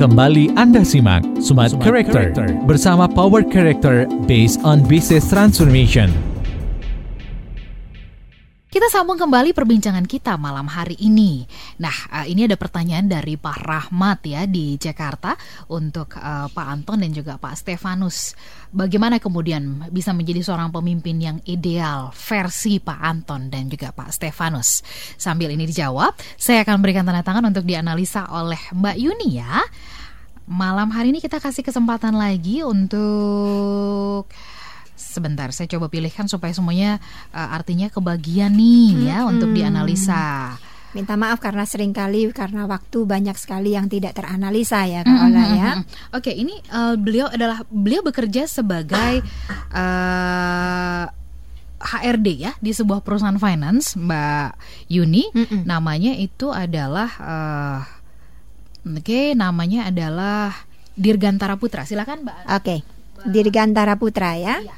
Kembali Anda simak Smart, Smart Character, Character bersama Power Character based on Business Transformation. Kita sambung kembali perbincangan kita malam hari ini. Nah, uh, ini ada pertanyaan dari Pak Rahmat ya di Jakarta untuk uh, Pak Anton dan juga Pak Stefanus. Bagaimana kemudian bisa menjadi seorang pemimpin yang ideal versi Pak Anton dan juga Pak Stefanus? Sambil ini dijawab, saya akan berikan tanda tangan untuk dianalisa oleh Mbak Yuni ya. Malam hari ini kita kasih kesempatan lagi untuk sebentar saya coba pilihkan supaya semuanya uh, artinya kebagian nih hmm, ya untuk dianalisa. Minta maaf karena sering kali karena waktu banyak sekali yang tidak teranalisa ya Kak mm -hmm. ya. Oke, okay, ini uh, beliau adalah beliau bekerja sebagai uh, eh, HRD ya di sebuah perusahaan finance Mbak Yuni. Mm -mm. Namanya itu adalah uh, oke, okay, namanya adalah Dirgantara Putra. Silakan Mbak. Oke. Okay. Dirgantara Putra ya. Iya,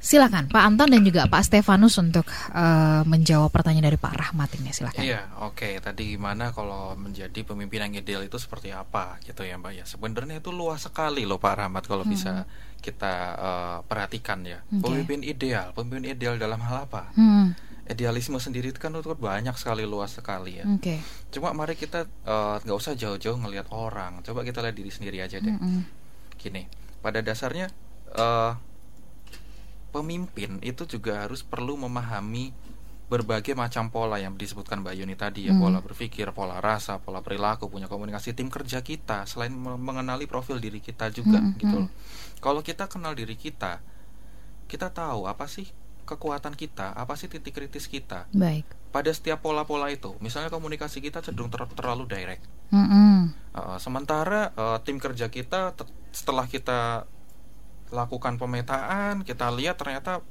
Silakan Pak Anton dan juga Pak Stefanus untuk uh, menjawab pertanyaan dari Pak Rahmat ini silakan. Iya, oke. Okay. Tadi gimana kalau menjadi pemimpin yang ideal itu seperti apa gitu ya Mbak ya. Sebenarnya itu luas sekali loh Pak Rahmat kalau hmm. bisa kita uh, perhatikan ya. Okay. Pemimpin ideal, pemimpin ideal dalam hal apa? Hmm. Idealisme sendiri itu kan itu banyak sekali luas sekali ya. Okay. Cuma mari kita eh, nggak uh, usah jauh-jauh ngelihat orang. Coba kita lihat diri sendiri aja deh. Hmm. Gini, pada dasarnya uh, pemimpin itu juga harus perlu memahami berbagai macam pola yang disebutkan Mbak Yuni tadi ya, hmm. pola berpikir, pola rasa, pola perilaku, punya komunikasi tim kerja kita, selain mengenali profil diri kita juga hmm. gitu hmm. loh. Kalau kita kenal diri kita, kita tahu apa sih kekuatan kita, apa sih titik kritis kita. Baik. Pada setiap pola-pola itu, misalnya komunikasi kita cenderung ter terlalu direct. Mm -mm. Uh, sementara uh, tim kerja kita setelah kita lakukan pemetaan, kita lihat ternyata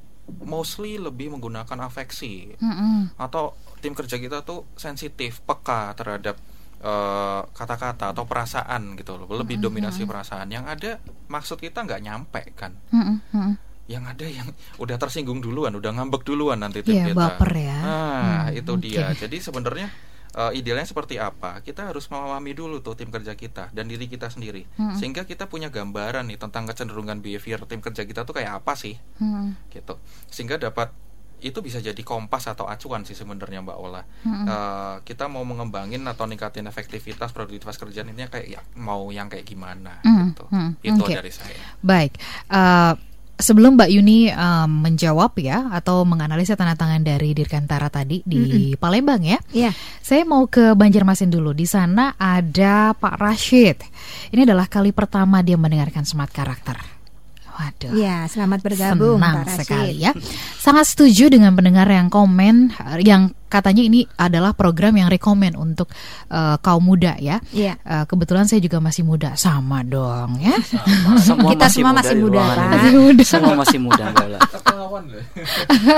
mostly lebih menggunakan afeksi Mm -mm. atau tim kerja kita tuh sensitif, peka terhadap eh, kata-kata uh, atau perasaan gitu loh, lebih Mm -mm. dominasi perasaan. Yang ada maksud kita nggak nyampe kan. Mm -mm. Mm -mm. Yang ada yang udah tersinggung duluan, udah ngambek duluan nanti tim Iya, kita. baper ya. Nah, Hmm, itu dia. Jadi sebenarnya uh, idealnya seperti apa? Kita harus memahami dulu tuh tim kerja kita dan diri kita sendiri, Mm-mm. sehingga kita punya gambaran nih tentang kecenderungan behavior tim kerja kita tuh kayak apa sih, Mm -mm. gitu. Sehingga dapat itu bisa jadi kompas atau acuan sih sebenarnya Mbak Ola. Mm-mm. Uh, kita mau mengembangin atau ningkatin efektivitas produktivitas kerjaan ini kayak ya, mau yang kayak gimana Mm, gitu. mm, Itu oke. dari saya. Baik. Eh, sebelum Mbak Yuni em, menjawab ya atau menganalisa tanda tangan dari Dirgantara tadi di Palembang ya. Iya. Saya mau ke Banjarmasin dulu. Di sana ada Pak Rashid. Ini adalah kali pertama dia mendengarkan smart karakter. Waduh. Ya, selamat bergabung Senang Pak Rashid. sekali ya. Sangat setuju dengan pendengar yang komen yang katanya ini adalah program yang rekomend untuk eh, kaum muda ya. Iya. Eh, kebetulan saya juga masih muda, sama dong ya. Semua Kita semua masih di muda, ruangan Pak. ini. Masih muda. Semua masih muda.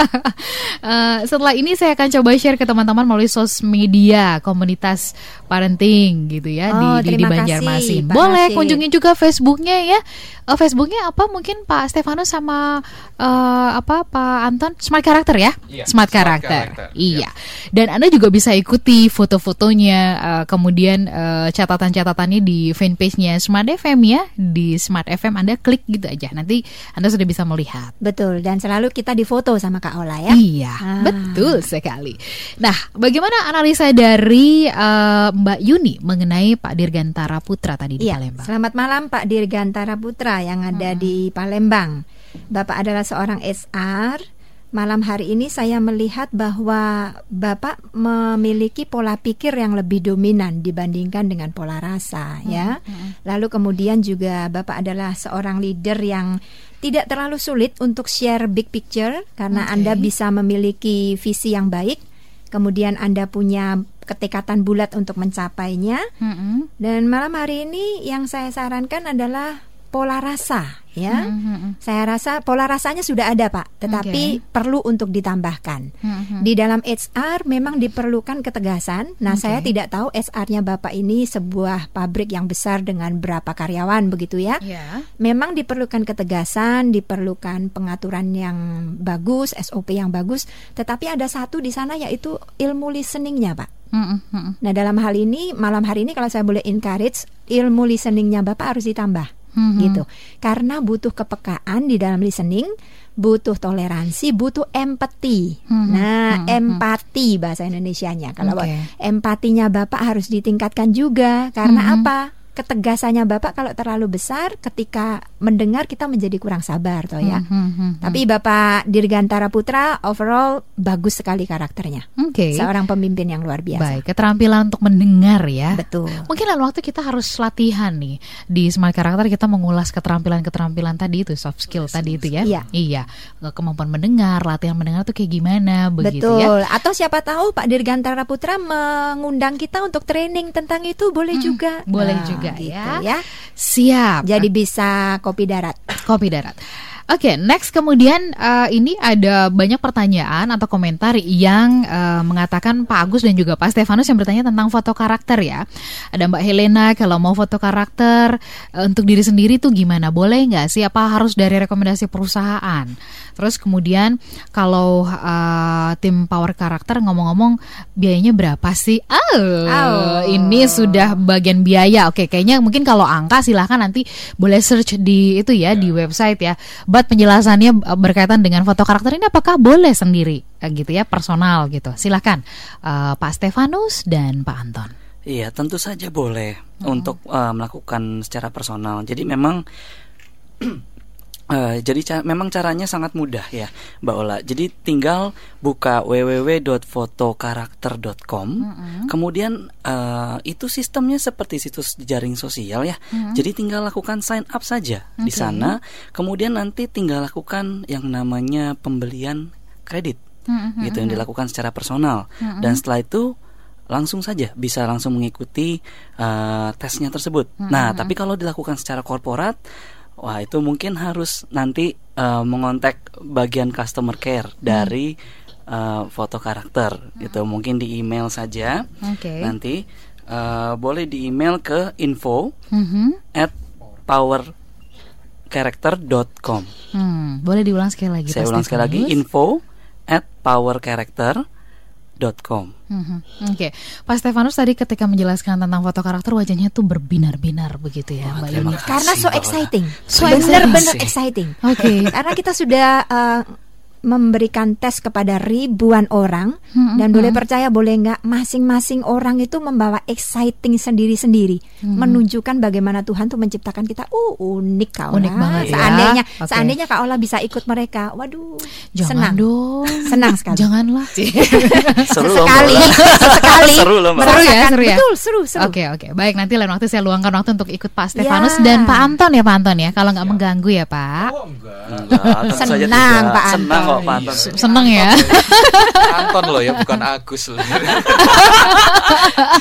Eh, setelah ini saya akan coba share ke teman-teman melalui sosial media komunitas parenting gitu ya Oh, di, di, di Banjarmasin. kasih, Boleh Rashid. kunjungi juga Facebooknya ya. Eh, Facebooknya apa? Mungkin Pak Stefanus sama eh, apa Pak Anton Smart Karakter ya? Iya, Smart Smart Karakter. Karakter, Iya. Dan Anda juga bisa ikuti foto-fotonya, eh, kemudian eh, catatan-catatannya di fanpage-nya Smart FM ya. Di Smart FM Anda klik gitu aja. Nanti Anda sudah bisa melihat. Betul, dan selalu kita difoto sama Kak Ola ya. Iya, Ah. betul sekali. Nah, bagaimana analisa dari eh, Mbak Yuni mengenai Pak Dirgantara Putra tadi di Iya, Palembang? selamat malam Pak Dirgantara Putra yang ada di Palembang. Bapak adalah seorang SR. Malam hari ini saya melihat bahwa Bapak memiliki pola pikir yang lebih dominan dibandingkan dengan pola rasa ya. Lalu kemudian juga Bapak adalah seorang leader yang tidak terlalu sulit untuk share big picture karena Oke. Anda bisa memiliki visi yang baik. Kemudian Anda punya ketekatan bulat untuk mencapainya. Mm-mm. Dan malam hari ini yang saya sarankan adalah pola rasa ya. Mm-mm. Saya rasa pola rasanya sudah ada, Pak, tetapi perlu untuk ditambahkan. Mm-mm. Di dalam HR memang diperlukan ketegasan. Nah, Oke. saya tidak tahu HR-nya Bapak ini sebuah pabrik yang besar dengan berapa karyawan begitu ya. Ya. Memang diperlukan ketegasan, diperlukan pengaturan yang bagus, SOP yang bagus, tetapi ada satu di sana yaitu ilmu listeningnya, Pak. Mm-mm. Nah dalam hal ini malam hari ini kalau saya boleh encourage ilmu listeningnya bapak harus ditambah Mhm. gitu karena butuh kepekaan di dalam listening butuh toleransi butuh empati Mhm. nah Mhm. empati bahasa Indonesianya kalau Oke. empatinya bapak harus ditingkatkan juga karena Mhm. apa ketegasannya bapak kalau terlalu besar ketika mendengar kita menjadi kurang sabar toh ya Mhm. tapi bapak Dirgantara Putra overall bagus sekali karakternya Oke. seorang pemimpin yang luar biasa Baik, keterampilan untuk mendengar ya. Betul. Mungkin lain waktu kita harus latihan nih di Smart Karakter kita mengulas keterampilan-keterampilan tadi itu soft skill tadi itu ya. Iya. Iya. Kemampuan mendengar, latihan mendengar tuh kayak gimana begitu Betul. ya. Atau siapa tahu Pak Dirgantara Putra mengundang kita untuk training tentang itu boleh juga. boleh Nah, juga gitu ya. ya. Siap. Jadi bisa kopi darat. kopi darat. Oke, next kemudian eh, ini ada banyak pertanyaan atau komentar yang eh, mengatakan Pak Agus dan juga Pak Stefanus yang bertanya tentang foto karakter ya. Ada Mbak Helena kalau mau foto karakter eh, untuk diri sendiri tuh gimana? Boleh nggak sih? Apa harus dari rekomendasi perusahaan? Terus kemudian kalau eh, tim power karakter ngomong-ngomong biayanya berapa sih? Oh, Oh. ini sudah bagian biaya. Oke, kayaknya mungkin kalau angka silahkan nanti boleh search di itu ya di website ya. But penjelasannya uh, berkaitan dengan foto karakter ini apakah boleh sendiri gitu ya personal gitu. Silahkan uh, Pak Stefanus dan Pak Anton. Iya, tentu saja boleh untuk uh, melakukan secara personal. Jadi memang Uh, jadi ca memang caranya sangat mudah ya, Mbak Ola. Jadi tinggal buka www.fotokarakter.com. Mm -hmm. Kemudian uh, itu sistemnya seperti situs jaring sosial ya. Mm -hmm. Jadi tinggal lakukan sign up saja okay. di sana. Kemudian nanti tinggal lakukan yang namanya pembelian kredit, mm -hmm. gitu yang dilakukan secara personal. Mm -hmm. Dan setelah itu langsung saja bisa langsung mengikuti uh, tesnya tersebut. Mm -hmm. Nah, tapi kalau dilakukan secara korporat Wah itu mungkin harus nanti uh, mengontak bagian customer care hmm. dari uh, foto karakter hmm. gitu. Mungkin di email saja. Okay. Nanti uh, boleh di email ke info hmm. at powercharacter.com. Hmm, boleh diulang sekali lagi. Saya ulang sekali lagi info at powercharacter.com com. Mm-hmm. Oke, okay. Pak Stefanus tadi ketika menjelaskan tentang foto karakter wajahnya tuh berbinar-binar begitu ya, oh, Mbak Yuni. Karena so exciting, so benar-benar exciting. Oke, okay. karena kita sudah uh, memberikan tes kepada ribuan orang. Hmm, dan hmm. boleh percaya boleh nggak masing-masing orang itu membawa exciting sendiri-sendiri. Hmm. menunjukkan bagaimana Tuhan tuh menciptakan kita. Uh unik kau unik banget ya. seandainya ya. okay. seandainya Kak Ola bisa ikut mereka. Waduh Jangan senang. dong. Senang sekali. Janganlah. Seru sekali. Sekali. Seru loh seru ya seru ya? Betul seru seru. Oke okay, oke. Okay. baik nanti lain waktu saya luangkan waktu untuk ikut Pak Stefanus ya. dan Pak Anton ya Pak Anton ya. Kalau nggak ya. mengganggu ya Pak. Oh, enggak. enggak senang Pak Anton. Senang kok Pak Anton. Seneng ya. Anton loh ya, bukan Agus loh.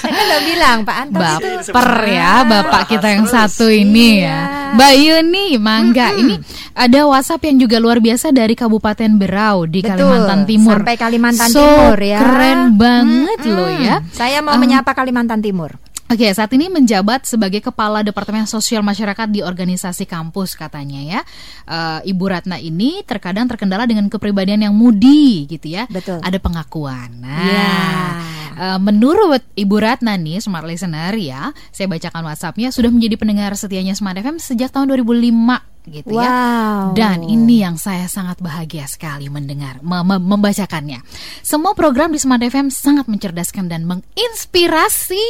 Saya udah bilang Pak Anton Baper ya, bapak kita yang satu ini ya. Iya. Mbak Yuni, Mangga, ini ada WhatsApp yang juga luar biasa dari Kabupaten Berau di Betul, Kalimantan Timur. Sampai Kalimantan so, Timur ya. Keren banget hmm, loh ya. Saya mau um, menyapa Kalimantan Timur. Oke, okay, saat ini menjabat sebagai Kepala Departemen Sosial Masyarakat di organisasi kampus katanya ya. Uh, Ibu Ratna ini terkadang terkendala dengan kepribadian yang mudi gitu ya. Betul. Ada pengakuan. Nah, yeah. uh, menurut Ibu Ratna nih, smart listener ya, saya bacakan WhatsAppnya sudah menjadi pendengar setianya Smart FM sejak tahun 2005 gitu ya. wow. ya. Dan ini yang saya sangat bahagia sekali mendengar, mem membacakannya. Semua program di Smart FM sangat mencerdaskan dan menginspirasi.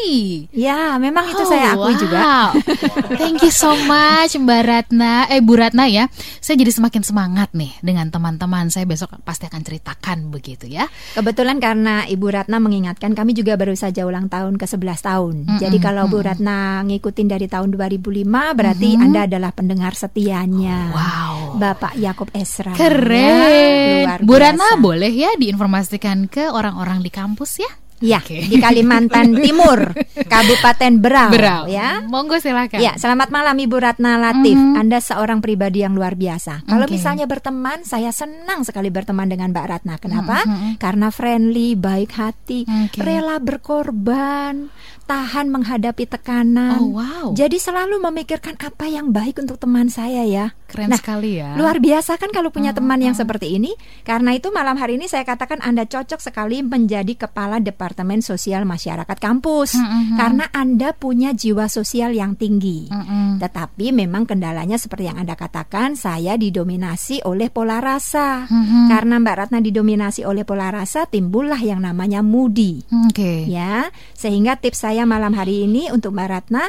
Ya, memang itu saya akui wow. juga. Thank you so much Mbak Ratna, eh Bu Ratna ya. Saya jadi semakin semangat nih dengan teman-teman. Saya besok pasti akan ceritakan begitu ya. Kebetulan karena Ibu Ratna mengingatkan kami juga baru saja ulang tahun ke-11 tahun. Mm -mm, Jadi kalau. Bu Ratna ngikutin dari tahun 2005 berarti mm -hmm. Anda adalah pendengar setia Wow. Bapak Yakob Esra. Keren. Ya, Bu Rana boleh ya diinformasikan ke orang-orang di kampus ya? Ya, okay. di Kalimantan Timur, Kabupaten Berau. Berau. Ya, monggo silakan. Ya, selamat malam Ibu Ratna Latif. Mm -hmm. Anda seorang pribadi yang luar biasa. Kalau okay. misalnya berteman, saya senang sekali berteman dengan Mbak Ratna. Kenapa? Mm -hmm. Karena friendly, baik hati, okay. rela berkorban, tahan menghadapi tekanan. Oh, wow. Jadi selalu memikirkan apa yang baik untuk teman saya ya. Keren nah, sekali ya. Luar biasa kan kalau punya teman yang seperti ini. Karena itu malam hari ini saya katakan Anda cocok sekali menjadi kepala Departemen Sosial Masyarakat kampus. Mm -hmm. Karena Anda punya jiwa sosial yang tinggi. Mm -hmm. Tetapi memang kendalanya seperti yang Anda katakan, saya didominasi oleh pola rasa. Mm -hmm. Karena Mbak Ratna didominasi oleh pola rasa, timbullah yang namanya moody. Okay. Ya, sehingga tips saya malam hari ini untuk Mbak Ratna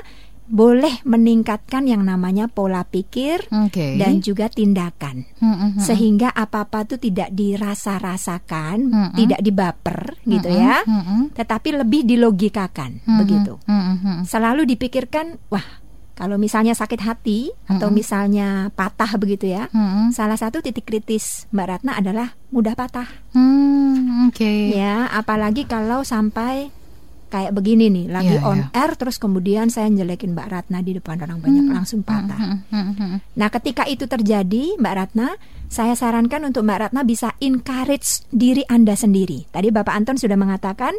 boleh meningkatkan yang namanya pola pikir okay. dan juga tindakan mm-hmm. sehingga apa apa itu tidak dirasa-rasakan mm-hmm. tidak dibaper mm-hmm. gitu ya mm-hmm. tetapi lebih dilogikakan mm-hmm. begitu mm-hmm. selalu dipikirkan wah kalau misalnya sakit hati atau misalnya patah begitu ya mm-hmm. salah satu titik kritis Mbak Ratna adalah mudah patah mm, oke okay. ya apalagi kalau sampai kayak begini nih lagi yeah, on yeah. air terus kemudian saya jelekin Mbak Ratna di depan orang banyak hmm. langsung patah. Hmm, hmm, hmm, nah ketika itu terjadi Mbak Ratna, saya sarankan untuk Mbak Ratna bisa encourage diri Anda sendiri. Tadi Bapak Anton sudah mengatakan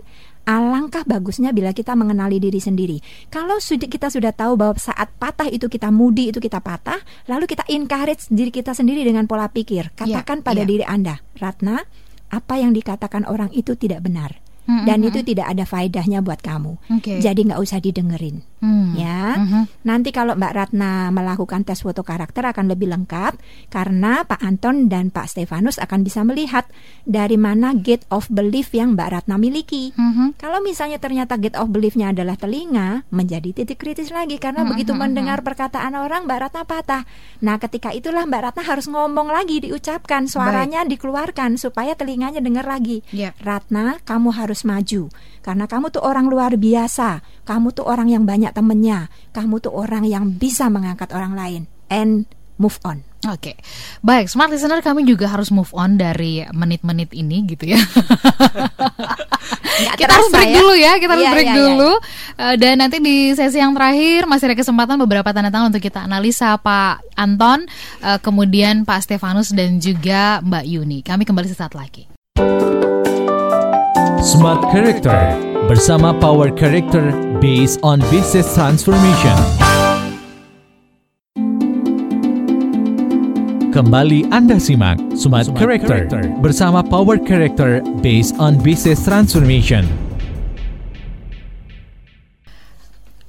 alangkah bagusnya bila kita mengenali diri sendiri. Kalau sudah kita sudah tahu bahwa saat patah itu kita mudi itu kita patah, lalu kita encourage diri kita sendiri dengan pola pikir. Iya, Katakan yeah, pada yeah. diri Anda, Ratna, apa yang dikatakan orang itu tidak benar hmm, dan itu tidak ada faedahnya buat kamu. Okay. Jadi nggak usah didengerin. Hmm. Ya, mm-hmm. nanti kalau Mbak Ratna melakukan tes foto karakter akan lebih lengkap karena Pak Anton dan Pak Stefanus akan bisa melihat dari mana gate of belief yang Mbak Ratna miliki. Mm-hmm. Kalau misalnya ternyata gate of beliefnya adalah telinga, menjadi titik kritis lagi karena mm-hmm. begitu mendengar perkataan orang Mbak Ratna patah. Nah, ketika itulah Mbak Ratna harus ngomong lagi, diucapkan, suaranya Baik. dikeluarkan supaya telinganya dengar lagi. Yeah. Ratna, kamu harus maju karena kamu tuh orang luar biasa. Kamu tuh orang yang banyak temennya. Kamu tuh orang yang bisa mengangkat orang lain. And move on. Oke, okay. baik smart listener kami juga harus move on dari menit-menit ini gitu ya. kita harus break ya? dulu ya, kita harus yeah, break iya. dulu. Yeah. Uh, dan nanti di sesi yang terakhir masih ada kesempatan beberapa tanda tangan untuk kita analisa Pak Anton, uh, kemudian Pak Stefanus dan juga Mbak Yuni. Kami kembali sesaat lagi. Smart Character bersama Power Character based on Business Transformation. Kembali Anda simak Smart, Smart Character, Character bersama Power Character based on Business Transformation.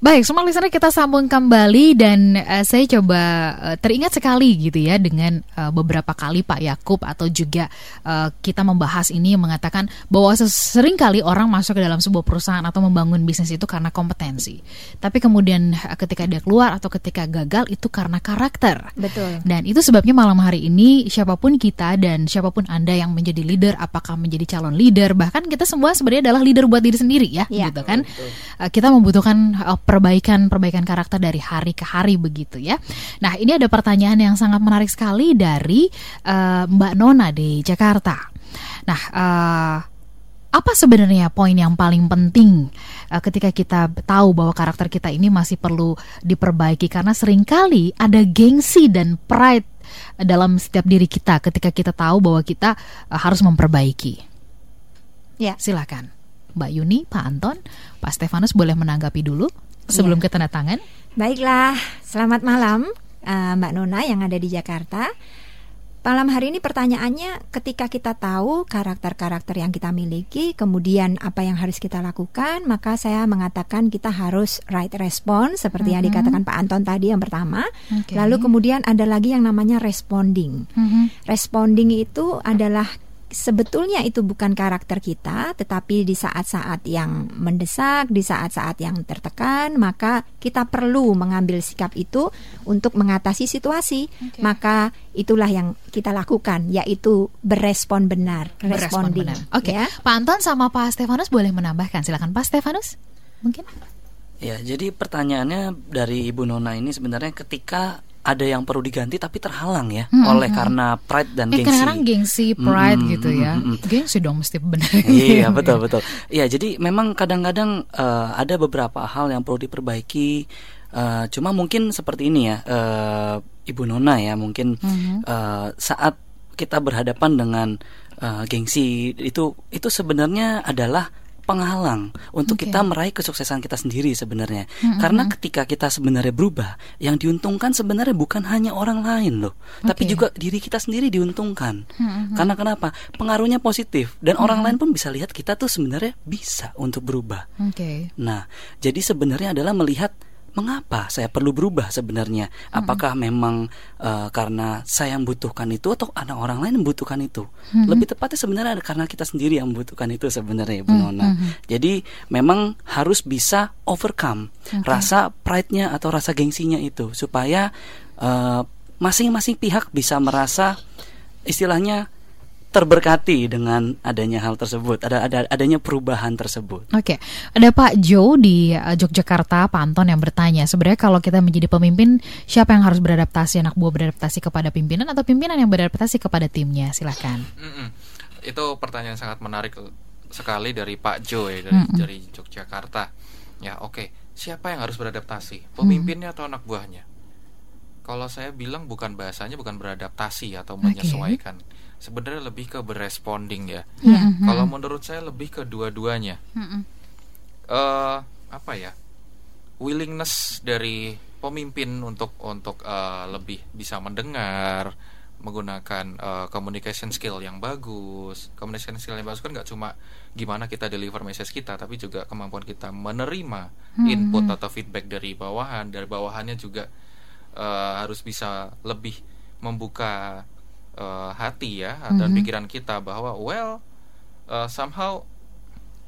Baik, semua listener kita sambung kembali dan uh, saya coba uh, teringat sekali gitu ya dengan uh, beberapa kali Pak Yakub atau juga uh, kita membahas ini mengatakan bahwa sering kali orang masuk ke dalam sebuah perusahaan atau membangun bisnis itu karena kompetensi. Tapi kemudian uh, ketika dia keluar atau ketika gagal itu karena karakter. Betul. Dan itu sebabnya malam hari ini siapa pun kita dan siapa pun Anda yang menjadi leader, apakah menjadi calon leader, bahkan kita semua sebenarnya adalah leader buat diri sendiri ya, ya. gitu kan. Uh, kita membutuhkan uh, perbaikan-perbaikan karakter dari hari ke hari begitu ya. Nah, ini ada pertanyaan yang sangat menarik sekali dari uh, Mbak Nona di Jakarta. Nah, uh, apa sebenarnya poin yang paling penting uh, ketika kita tahu bahwa karakter kita ini masih perlu diperbaiki karena sering kali ada gengsi dan pride dalam setiap diri kita ketika kita tahu bahwa kita uh, harus memperbaiki. Ya, silakan. Mbak Yuni, Pak Anton, Pak Stefanus boleh menanggapi dulu sebelum ya. ke tanda tangan? Baiklah, selamat malam uh, Mbak Nona yang ada di Jakarta. Malam hari ini pertanyaannya ketika kita tahu karakter-karakter yang kita miliki, kemudian apa yang harus kita lakukan, maka saya mengatakan kita harus right response seperti mm -hmm. yang mm-hmm. dikatakan Pak Anton tadi yang pertama. Okay. Lalu kemudian ada lagi yang namanya responding. Mm -hmm. Responding itu adalah sebetulnya itu bukan karakter kita, tetapi di saat-saat yang mendesak, di saat-saat yang tertekan, maka kita perlu mengambil sikap itu untuk mengatasi situasi. Okay. Maka itulah yang kita lakukan, yaitu berespon benar, berespon benar. Oke, okay. ya. Pak Anton sama Pak Stefanus boleh menambahkan, silakan Pak Stefanus, mungkin. Ya, jadi pertanyaannya dari Ibu Nona ini sebenarnya ketika ada yang perlu diganti tapi terhalang ya hmm, oleh hmm. karena pride dan eh, gengsi. Kadang-kadang gengsi, pride hmm, gitu ya. Hmm, gengsi dong mesti benar. Iya betul betul. Iya jadi memang kadang-kadang uh, ada beberapa hal yang perlu diperbaiki. Uh, cuma mungkin seperti ini ya, uh, Ibu Nona ya mungkin hmm. uh, saat kita berhadapan dengan uh, gengsi itu itu sebenarnya adalah penghalang untuk okay. kita meraih kesuksesan kita sendiri sebenarnya. Mm-hmm. Karena ketika kita sebenarnya berubah, yang diuntungkan sebenarnya bukan hanya orang lain loh, okay. tapi juga diri kita sendiri diuntungkan. Mm-hmm. Karena kenapa? Pengaruhnya positif dan mm-hmm. orang lain pun bisa lihat kita tuh sebenarnya bisa untuk berubah. Okay. Nah, jadi sebenarnya adalah melihat mengapa saya perlu berubah sebenarnya? Apakah hmm. memang uh, karena saya membutuhkan itu atau ada orang lain membutuhkan itu? Hmm. Lebih tepatnya sebenarnya karena kita sendiri yang membutuhkan itu sebenarnya, Bu hmm. Nona. Hmm. Jadi memang harus bisa overcome okay. rasa pride-nya atau rasa gengsinya itu supaya masing eh, masing-masing pihak bisa merasa istilahnya terberkati dengan adanya hal tersebut, ada ada adanya perubahan tersebut. Oke, okay. ada Pak Jo di uh, Yogyakarta, Pak Anton yang bertanya, sebenarnya kalau kita menjadi pemimpin, siapa yang harus beradaptasi, anak buah beradaptasi kepada pimpinan atau pimpinan yang beradaptasi kepada timnya? Silahkan. Mm -mm. Itu pertanyaan sangat menarik sekali dari Pak Jo ya dari, mm -mm. dari Yogyakarta. Ya oke, okay. siapa yang harus beradaptasi, pemimpinnya mm. atau anak buahnya? Kalau saya bilang bukan bahasanya bukan beradaptasi atau menyesuaikan. Okay sebenarnya lebih ke beresponding ya. Mm-hmm. Kalau menurut saya lebih ke dua-duanya. Mm-hmm. Uh, apa ya? Willingness dari pemimpin untuk untuk uh, lebih bisa mendengar, menggunakan uh, communication skill yang bagus. Communication skill yang bagus kan nggak cuma gimana kita deliver message kita, tapi juga kemampuan kita menerima hmm. input atau feedback dari bawahan. Dari bawahannya juga uh, harus bisa lebih membuka uh, hati ya dan hmm. pikiran kita bahwa well uh, somehow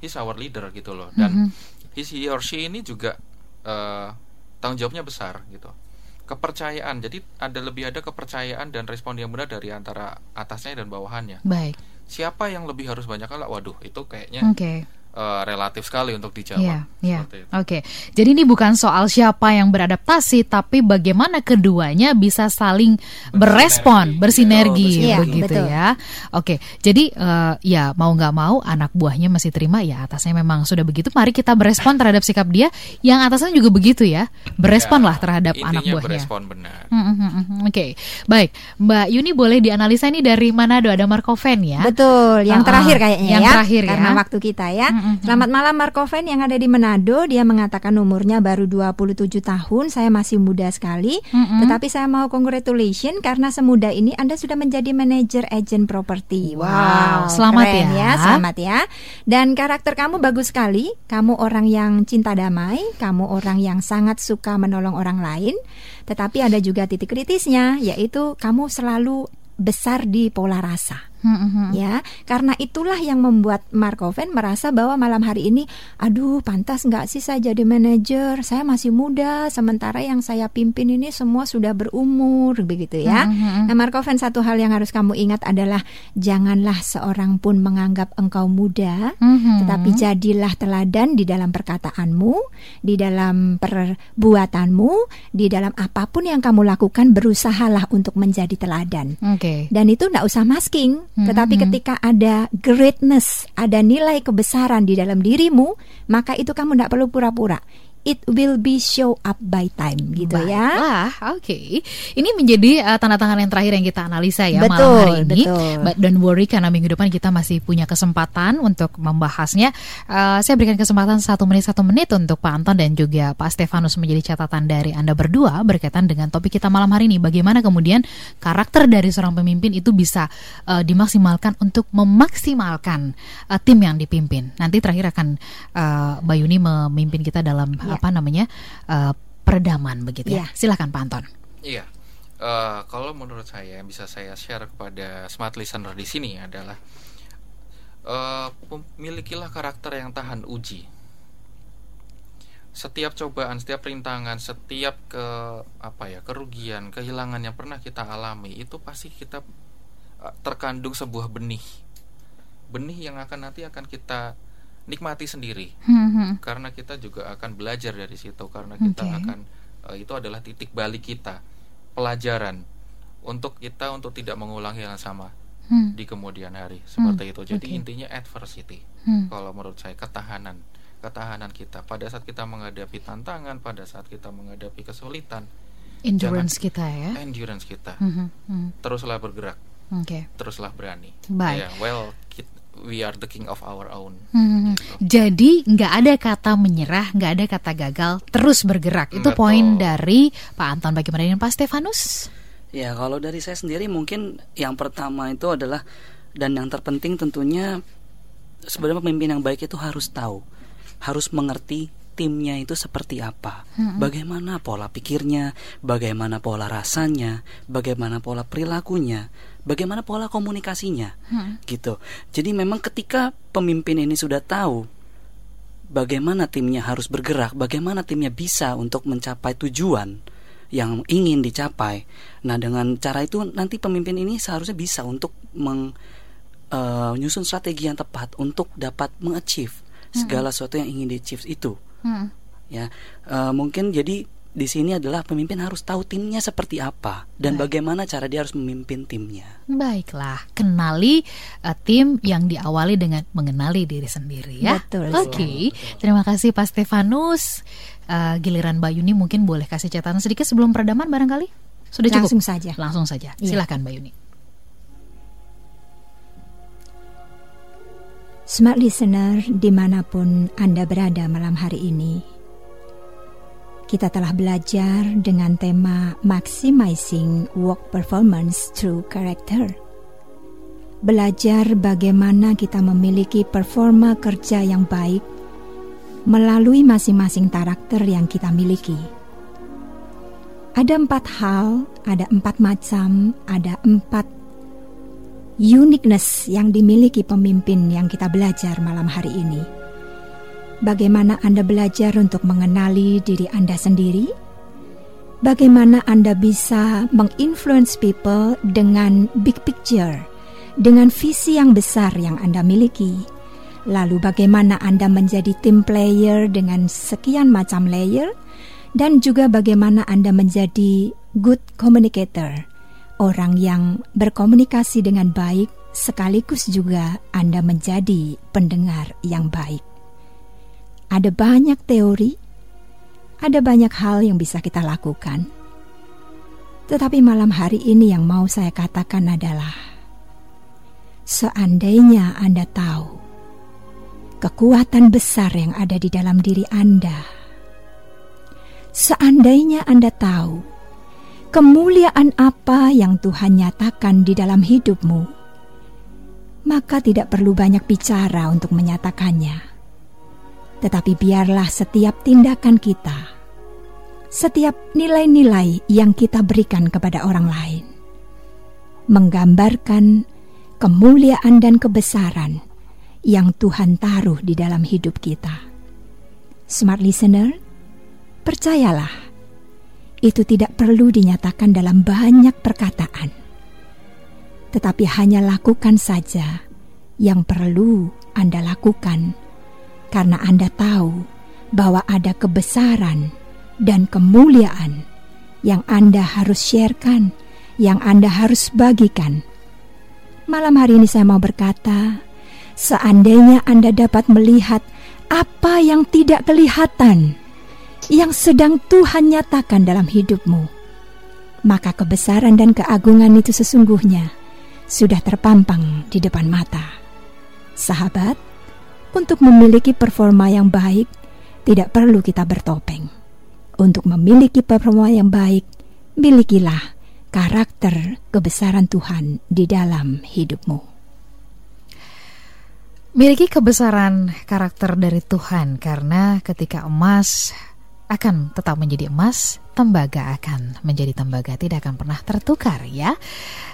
he's our leader gitu loh dan hmm. he or she ini juga uh, tanggung jawabnya besar gitu kepercayaan. Jadi ada lebih ada kepercayaan dan respon yang benar dari antara atasnya dan bawahannya. Baik. Siapa yang lebih harus banyak kalah? Waduh, itu kayaknya okay uh, relatif sekali untuk dijawab. Iya, yeah, Oke, okay. jadi ini bukan soal siapa yang beradaptasi, tapi bagaimana keduanya bisa saling berespon, bersinergi, iya, begitu betul. ya. Oke, okay. jadi uh, ya mau nggak mau anak buahnya masih terima ya atasnya memang sudah begitu. Mari kita berespon terhadap sikap dia, yang atasnya juga begitu ya, beresponlah ya, terhadap anak buahnya. Berespon benar. Mm -hmm, Oke, okay. baik, Mbak Yuni boleh dianalisa ini dari Manado ada Markoven ya? Betul, yang uh, terakhir kayaknya yang ya, terakhir karena ya. waktu kita ya. Mm -hmm. Selamat malam Markoven yang ada di Manado. Dia mengatakan umurnya baru 27 tahun. Saya masih muda sekali. Mm-hmm. Tetapi saya mau congratulation karena semuda ini Anda sudah menjadi manajer agent properti. Wow, wow selamat ya. ya. Selamat ya. Dan karakter kamu bagus sekali. Kamu orang yang cinta damai, kamu orang yang sangat suka menolong orang lain. Tetapi ada juga titik kritisnya yaitu kamu selalu besar di pola rasa. Mm-hmm. Ya, karena itulah yang membuat Markoven merasa bahwa malam hari ini, aduh, pantas nggak sih saya jadi manajer? Saya masih muda, sementara yang saya pimpin ini semua sudah berumur, begitu ya. Mm-hmm. Nah, Markoven satu hal yang harus kamu ingat adalah janganlah seorang pun menganggap engkau muda, mm-hmm. tetapi jadilah teladan di dalam perkataanmu, di dalam perbuatanmu, di dalam apa pun yang kamu lakukan, berusahalah untuk menjadi teladan. Okay. Dan itu nggak usah masking tetapi hmm. ketika ada greatness, ada nilai kebesaran di dalam dirimu, maka itu kamu tidak perlu pura-pura it will be show up by time gitu ya. Baiklah, ya. oke. Okay. Ini menjadi uh, tanda tangan yang terakhir yang kita analisa ya betul, malam hari ini. Betul. But don't worry karena minggu depan kita masih punya kesempatan untuk membahasnya. Uh, saya berikan kesempatan satu menit satu menit untuk Pak Anton dan juga Pak Stefanus menjadi catatan dari Anda berdua berkaitan dengan topik kita malam hari ini. Bagaimana kemudian karakter dari seorang pemimpin itu bisa uh, dimaksimalkan untuk memaksimalkan uh, tim yang dipimpin. Nanti terakhir akan uh, Bayuni memimpin kita dalam ya apa namanya uh, peredaman begitu ya. Yeah. Silakan Pak Anton. Iya. Uh, kalau menurut saya yang bisa saya share kepada smart listener di sini adalah uh, milikilah karakter yang tahan uji. Setiap cobaan, setiap rintangan, setiap ke apa ya kerugian, kehilangan yang pernah kita alami itu pasti kita uh, terkandung sebuah benih, benih yang akan nanti akan kita nikmati sendiri hmm. karena kita juga akan belajar dari situ karena kita okay. akan uh, itu adalah titik balik kita pelajaran untuk kita untuk tidak mengulangi yang sama hmm. di kemudian hari seperti hmm. itu jadi okay. intinya adversity hmm. kalau menurut saya ketahanan ketahanan kita pada saat kita menghadapi tantangan pada saat kita menghadapi kesulitan endurance jangan, kita ya endurance kita hmm. Hmm. teruslah bergerak okay. teruslah berani baik yeah, well we are the king of our own. Hmm. Gitu. Jadi nggak ada kata menyerah, nggak ada kata gagal, terus bergerak. Itu Betul. poin dari Pak Anton. Bagaimana dengan Pak Stefanus? Ya kalau dari saya sendiri mungkin yang pertama itu adalah dan yang terpenting tentunya sebenarnya pemimpin yang baik itu harus tahu, harus mengerti timnya itu seperti apa, hmm. bagaimana pola pikirnya, bagaimana pola rasanya, bagaimana pola perilakunya, bagaimana pola komunikasinya, hmm. gitu. Jadi memang ketika pemimpin ini sudah tahu bagaimana timnya harus bergerak, bagaimana timnya bisa untuk mencapai tujuan yang ingin dicapai. Nah dengan cara itu nanti pemimpin ini seharusnya bisa untuk menyusun uh, strategi yang tepat untuk dapat mengachieve segala sesuatu yang ingin di achieve itu. Hmm. Ya, uh, mungkin jadi di sini adalah pemimpin harus tahu timnya seperti apa dan Baik. bagaimana cara dia harus memimpin timnya. Baiklah, kenali uh, tim yang diawali dengan mengenali diri sendiri ya. Betul. Oke, okay. terima kasih Pak Stefanus. Uh, giliran Bayuni mungkin boleh kasih catatan sedikit sebelum peredaman barangkali. Sudah cukup. Langsung saja. Langsung saja. Iya. Silakan Bayuni. Smart listener di mana pun Anda berada malam hari ini kita telah belajar dengan tema Maximizing Work Performance Through Character. Belajar bagaimana kita memiliki performa kerja yang baik melalui masing-masing karakter yang kita miliki. Ada empat hal, ada empat macam, ada empat uniqueness yang dimiliki pemimpin yang kita belajar malam hari ini. Bagaimana Anda belajar untuk mengenali diri Anda sendiri? Bagaimana Anda bisa menginfluence people dengan big picture, dengan visi yang besar yang Anda miliki? Lalu bagaimana Anda menjadi team player dengan sekian macam layer? Dan juga bagaimana Anda menjadi good communicator, orang yang berkomunikasi dengan baik sekaligus juga Anda menjadi pendengar yang baik. Ada banyak teori, ada banyak hal yang bisa kita lakukan. Tetapi malam hari ini yang mau saya katakan adalah seandainya Anda tahu kekuatan besar yang ada di dalam diri Anda. Seandainya Anda tahu kemuliaan apa yang Tuhan nyatakan di dalam hidupmu, maka tidak perlu banyak bicara untuk menyatakannya tetapi biarlah setiap tindakan kita, setiap nilai-nilai yang kita berikan kepada orang lain, menggambarkan kemuliaan dan kebesaran yang Tuhan taruh di dalam hidup kita. Smart listener, percayalah, itu tidak perlu dinyatakan dalam banyak perkataan, tetapi hanya lakukan saja yang perlu Anda lakukan karena Anda tahu bahwa ada kebesaran dan kemuliaan yang Anda harus sharekan, yang Anda harus bagikan. Malam hari ini saya mau berkata, seandainya Anda dapat melihat apa yang tidak kelihatan, yang sedang Tuhan nyatakan dalam hidupmu, maka kebesaran dan keagungan itu sesungguhnya sudah terpampang di depan mata. Sahabat, untuk memiliki performa yang baik, tidak perlu kita bertopeng. Untuk memiliki performa yang baik, milikilah karakter kebesaran Tuhan di dalam hidupmu. Miliki kebesaran karakter dari Tuhan karena ketika emas akan tetap menjadi emas, tembaga akan menjadi tembaga, tidak akan pernah tertukar ya.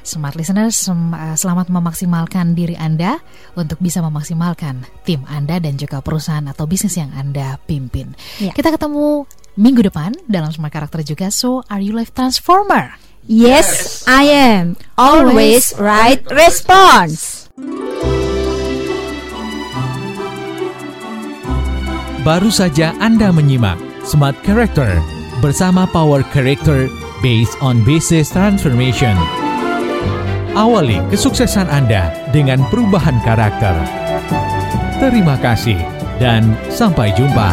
Smart listener, eh, selamat memaksimalkan diri Anda untuk bisa memaksimalkan tim Anda dan juga perusahaan atau bisnis yang Anda pimpin. Ya. Kita ketemu minggu depan dalam Smart Karakter juga. So, are you life transformer? Yes, I am. Always right response. Baru saja Anda menyimak Smart Character bersama Power Character based on Basis Transformation. Awali kesuksesan Anda dengan perubahan karakter. Terima kasih dan sampai jumpa.